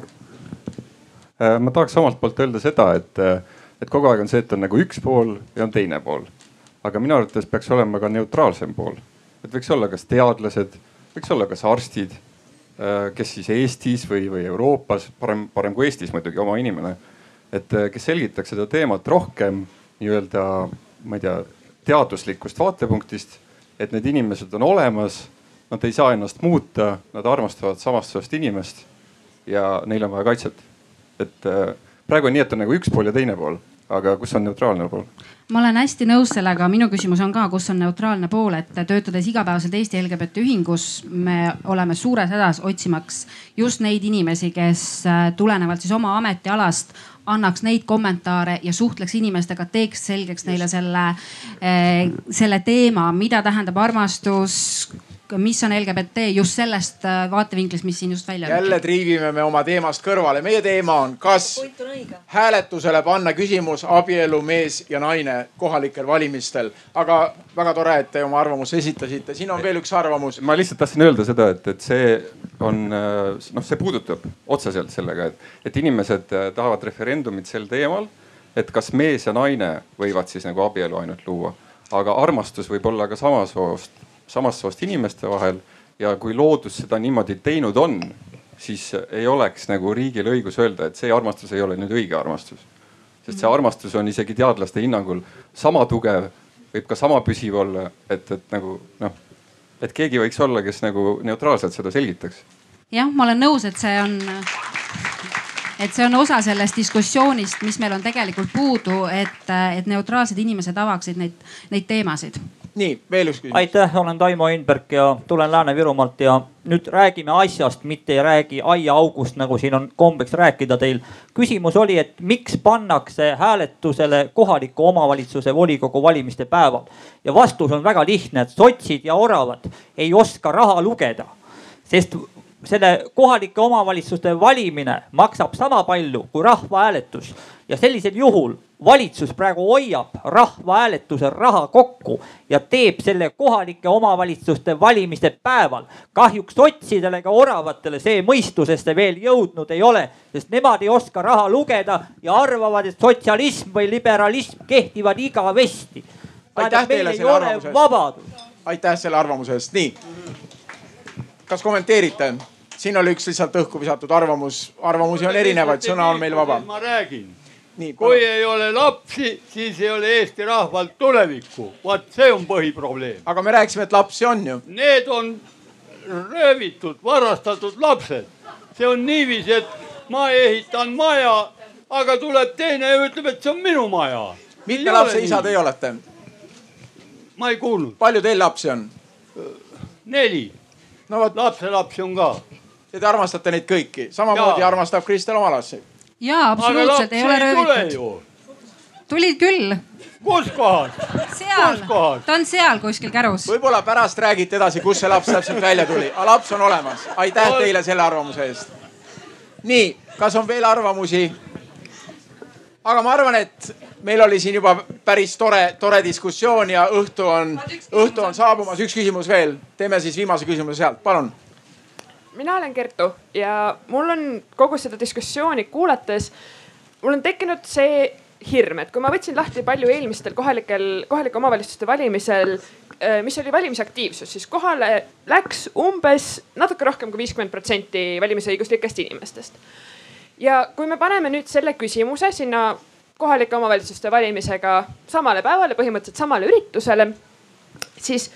Äh, ma tahaks omalt poolt öelda seda, et, äh, et kogu aeg on see, et on nagu üks pool ja on teine pool. aga minu arvates peaks olema ka neutraalsem pool. et võiks olla kas teadlased, võiks olla kas arstid, äh, kes siis Eestis või, või Euroopas, parem, parem kui Eestis muidugi, oma inimene et äh, kes selgitaks seda teemat rohkem nii-öelda, ma ei tea, teaduslikust vaatepunktist, et need inimesed on olemas, nad ei saa ennast muuta, nad armastavad samast soost inimest ja neil on vaja kaitset. et äh, praegu on nii, et on nagu üks pool ja teine pool, aga kus on neutraalne pool? Ma olen hästi nõus sellega, minu küsimus on ka, kus on neutraalne pool, et töötades igapäevaselt Eesti LGBT ühingus, me oleme suures hädas otsimaks just neid inimesi, kes äh, tulenevalt siis oma ametialast annaks neid kommentaare ja suhtleks inimestega, teeks selgeks neile selle, eh, selle teema, mida tähendab armastus mis on LGBT just sellest äh, vaatevinklist, mis siin just välja. jälle triivime me oma teemast kõrvale. meie teema on, kas hääletusele panna küsimus abielu mees ja naine kohalikel valimistel. aga väga tore, et te oma arvamuse esitasite. siin on veel üks arvamus. ma lihtsalt tahtsin öelda seda, et, et see on äh, noh, see puudutab otseselt sellega, et, et inimesed äh, tahavad referendumit sel teemal, et kas mees ja naine võivad siis nagu abielu ainult luua aga armastus võib olla ka samasoost samast soost inimeste vahel ja kui loodus seda niimoodi teinud on, siis ei oleks nagu riigil õigus öelda, et see armastus ei ole nüüd õige armastus. sest see armastus on isegi teadlaste hinnangul sama tugev, võib ka sama püsiv olla, et, et nagu noh, et keegi võiks olla, kes nagu neutraalselt seda selgitaks. jah, ma olen nõus, et see on et see on osa sellest diskussioonist, mis meil on tegelikult puudu, et, et neutraalsed inimesed avaksid neid, neid teemasid nii, veel üks küsimus. aitäh, olen Taimo Einberg ja tulen Lääne-Virumaalt ja nüüd räägime asjast, mitte ei räägi aiaaugust, nagu siin on kombeks rääkida teil. küsimus oli, et miks pannakse hääletusele kohaliku omavalitsuse volikogu valimiste päeval ja vastus on väga lihtne, et sotsid ja oravad ei oska raha lugeda sest selle kohalike omavalitsuste valimine maksab sama palju kui rahvahääletus ja sellisel juhul valitsus praegu hoiab rahvahääletuse raha kokku ja teeb selle kohalike omavalitsuste valimiste päeval. kahjuks sotsidele ega oravatele see mõistusesse veel jõudnud ei ole, sest nemad ei oska raha lugeda ja arvavad, et sotsialism või liberalism kehtivad igavesti. aitäh teile selle arvamuse eest. aitäh selle arvamuse eest, nii. kas kommenteerite? siin oli üks lihtsalt õhku visatud arvamus, arvamusi on erinevaid, sõna on meil vaba. ma räägin kui ei ole lapsi, siis ei ole Eesti rahval tulevikku. vaat see on põhiprobleem. aga me rääkisime, et lapsi on ju. Need on röövitud, varastatud lapsed. see on niiviisi, et ma ehitan maja, aga tuleb teine ja ütleb, et see on minu maja. mitme lapse isa teie olete? ma ei kuulnud. palju teil lapsi on? neli. no vot. lapselapsi on ka. te armastate neid kõiki, samamoodi ja. armastab Kristel oma lapsi jaa, absoluutselt, ei ole röövitud. tulid küll. kus kohas? seal, ta on seal kuskil kärus. võib-olla pärast räägite edasi, kust see laps täpselt välja tuli, aga laps on olemas. aitäh teile selle arvamuse eest. nii, kas on veel arvamusi? aga ma arvan, et meil oli siin juba päris tore, tore diskussioon ja õhtu on, õhtu on saabumas. üks küsimus veel, teeme siis viimase küsimuse sealt, palun mina olen Kertu ja mul on kogu seda diskussiooni kuulates, mul on tekkinud see hirm, et kui ma võtsin lahti palju eelmistel kohalikel, kohalike omavalitsuste valimisel, mis oli valimisaktiivsus, siis kohale läks umbes natuke rohkem kui viiskümmend protsenti valimisõiguslikest inimestest. ja kui me paneme nüüd selle küsimuse sinna kohalike omavalitsuste valimisega samale päevale, põhimõtteliselt samale üritusele, siis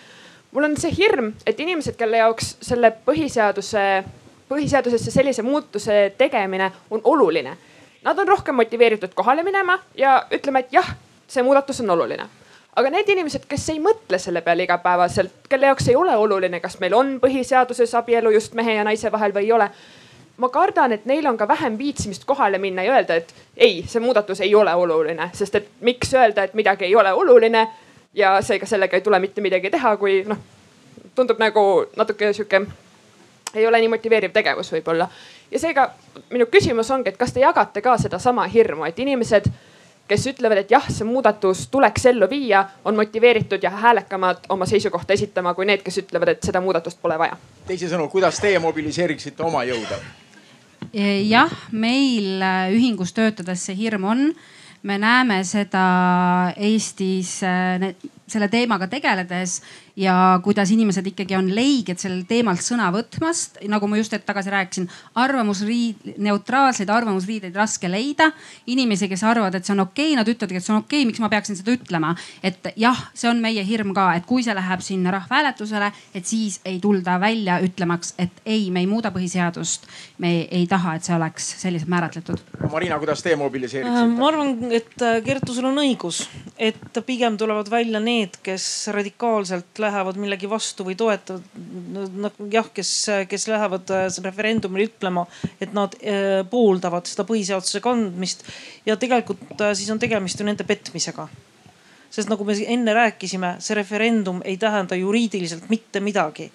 mul on see hirm, et inimesed, kelle jaoks selle põhiseaduse, põhiseadusesse sellise muutuse tegemine on oluline. Nad on rohkem motiveeritud kohale minema ja ütlema, et jah, see muudatus on oluline aga need inimesed, kes ei mõtle selle peale igapäevaselt, kelle jaoks ei ole oluline, kas meil on põhiseaduses abielu just mehe ja naise vahel või ei ole. ma kardan, et neil on ka vähem viitsimist kohale minna ja öelda, et ei, see muudatus ei ole oluline, sest et miks öelda, et midagi ei ole oluline ja seega sellega ei tule mitte midagi teha, kui noh, tundub nagu natuke sihuke, ei ole nii motiveeriv tegevus võib-olla. ja seega minu küsimus ongi, et kas te jagate ka sedasama hirmu, et inimesed, kes ütlevad, et jah, see muudatus tuleks ellu viia, on motiveeritud ja häälekamad oma seisukohta esitama kui need, kes ütlevad, et seda muudatust pole vaja. teisisõnu, kuidas teie mobiliseeriksite oma jõude? jah, meil ühingus töötades see hirm on me näeme seda Eestis äh, selle teemaga tegeledes ja kuidas inimesed ikkagi on leiged sellel teemalt sõna võtmast, nagu ma just hetk tagasi rääkisin, arvamusriid, neutraalseid arvamusriideid raske leida. inimesi, kes arvavad, et see on okei okay,, nad ütlevadki, et see on okei okay,, miks ma peaksin seda ütlema. et jah, see on meie hirm ka, et kui see läheb sinna rahvahääletusele, et siis ei tulda välja ütlemaks, et ei, me ei muuda põhiseadust. me ei taha, et see oleks selliselt määratletud. Marina, kuidas teie mobiliseeriksite? ma arvan, et äh, Kertu, sul on õigus, et pigem tulevad välja need, kes radikaalselt lähevad millegi vastu või toetavad nagu jah, kes, kes lähevad äh, referendumil ütlema, et nad äh, pooldavad seda põhiseaduse kandmist. ja tegelikult äh, siis on tegemist ju nende petmisega. sest nagu me enne rääkisime, see referendum ei tähenda juriidiliselt mitte midagi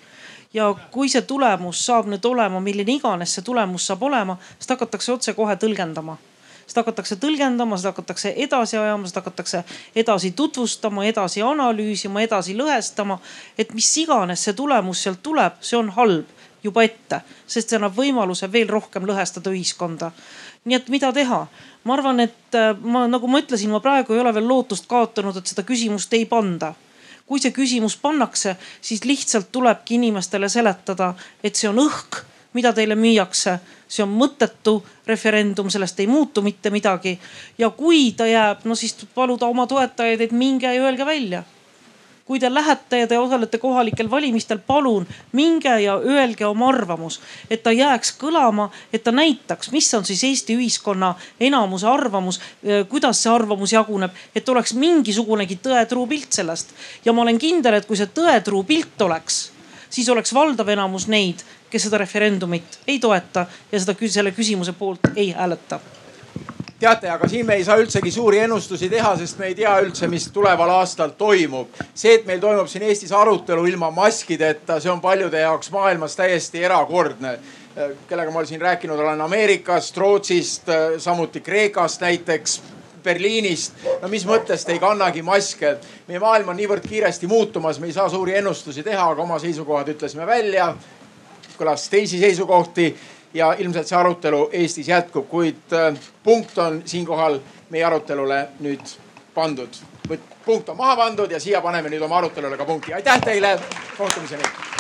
ja kui see tulemus saab nüüd olema, milline iganes see tulemus saab olema, siis hakatakse otsekohe tõlgendama seda hakatakse tõlgendama, seda hakatakse edasi ajama, seda hakatakse edasi tutvustama, edasi analüüsima, edasi lõhestama. et mis iganes see tulemus sealt tuleb, see on halb juba ette, sest see annab võimaluse veel rohkem lõhestada ühiskonda. nii et mida teha? ma arvan, et äh, ma, nagu ma ütlesin, ma praegu ei ole veel lootust kaotanud, et seda küsimust ei panda kui see küsimus pannakse, siis lihtsalt tulebki inimestele seletada, et see on õhk mida teile müüakse. See on mõttetu referendum, sellest ei muutu mitte midagi. ja kui ta jääb, no siis paluda oma toetajaid, et minge ja öelge välja kui te lähete ja te osalete kohalikel valimistel, palun minge ja öelge oma arvamus, et ta jääks kõlama, et ta näitaks, mis on siis Eesti ühiskonna enamuse arvamus, kuidas see arvamus jaguneb, et oleks mingisugunegi tõetruu pilt sellest. ja ma olen kindel, et kui see tõetruu pilt oleks, siis oleks valdav enamus neid, kes seda referendumit ei toeta ja seda, selle küsimuse poolt ei hääleta teate, aga siin me ei saa üldsegi suuri ennustusi teha, sest me ei tea üldse, mis tuleval aastal toimub. see, et meil toimub siin Eestis arutelu ilma maskideta, see on paljude jaoks maailmas täiesti erakordne. kellega ma siin rääkinud olen Ameerikast, Rootsist, samuti Kreekast näiteks Berliinist. no mis mõttes te ei kannagi maske? meie maailm on niivõrd kiiresti muutumas, me ei saa suuri ennustusi teha, aga oma seisukohad ütlesime välja kõlas teisi seisukohti ja ilmselt see arutelu Eestis jätkub, kuid äh, punkt on siinkohal meie arutelule nüüd pandud. punkt on maha pandud ja siia paneme nüüd oma arutelule ka punkti. aitäh teile, kohtumiseni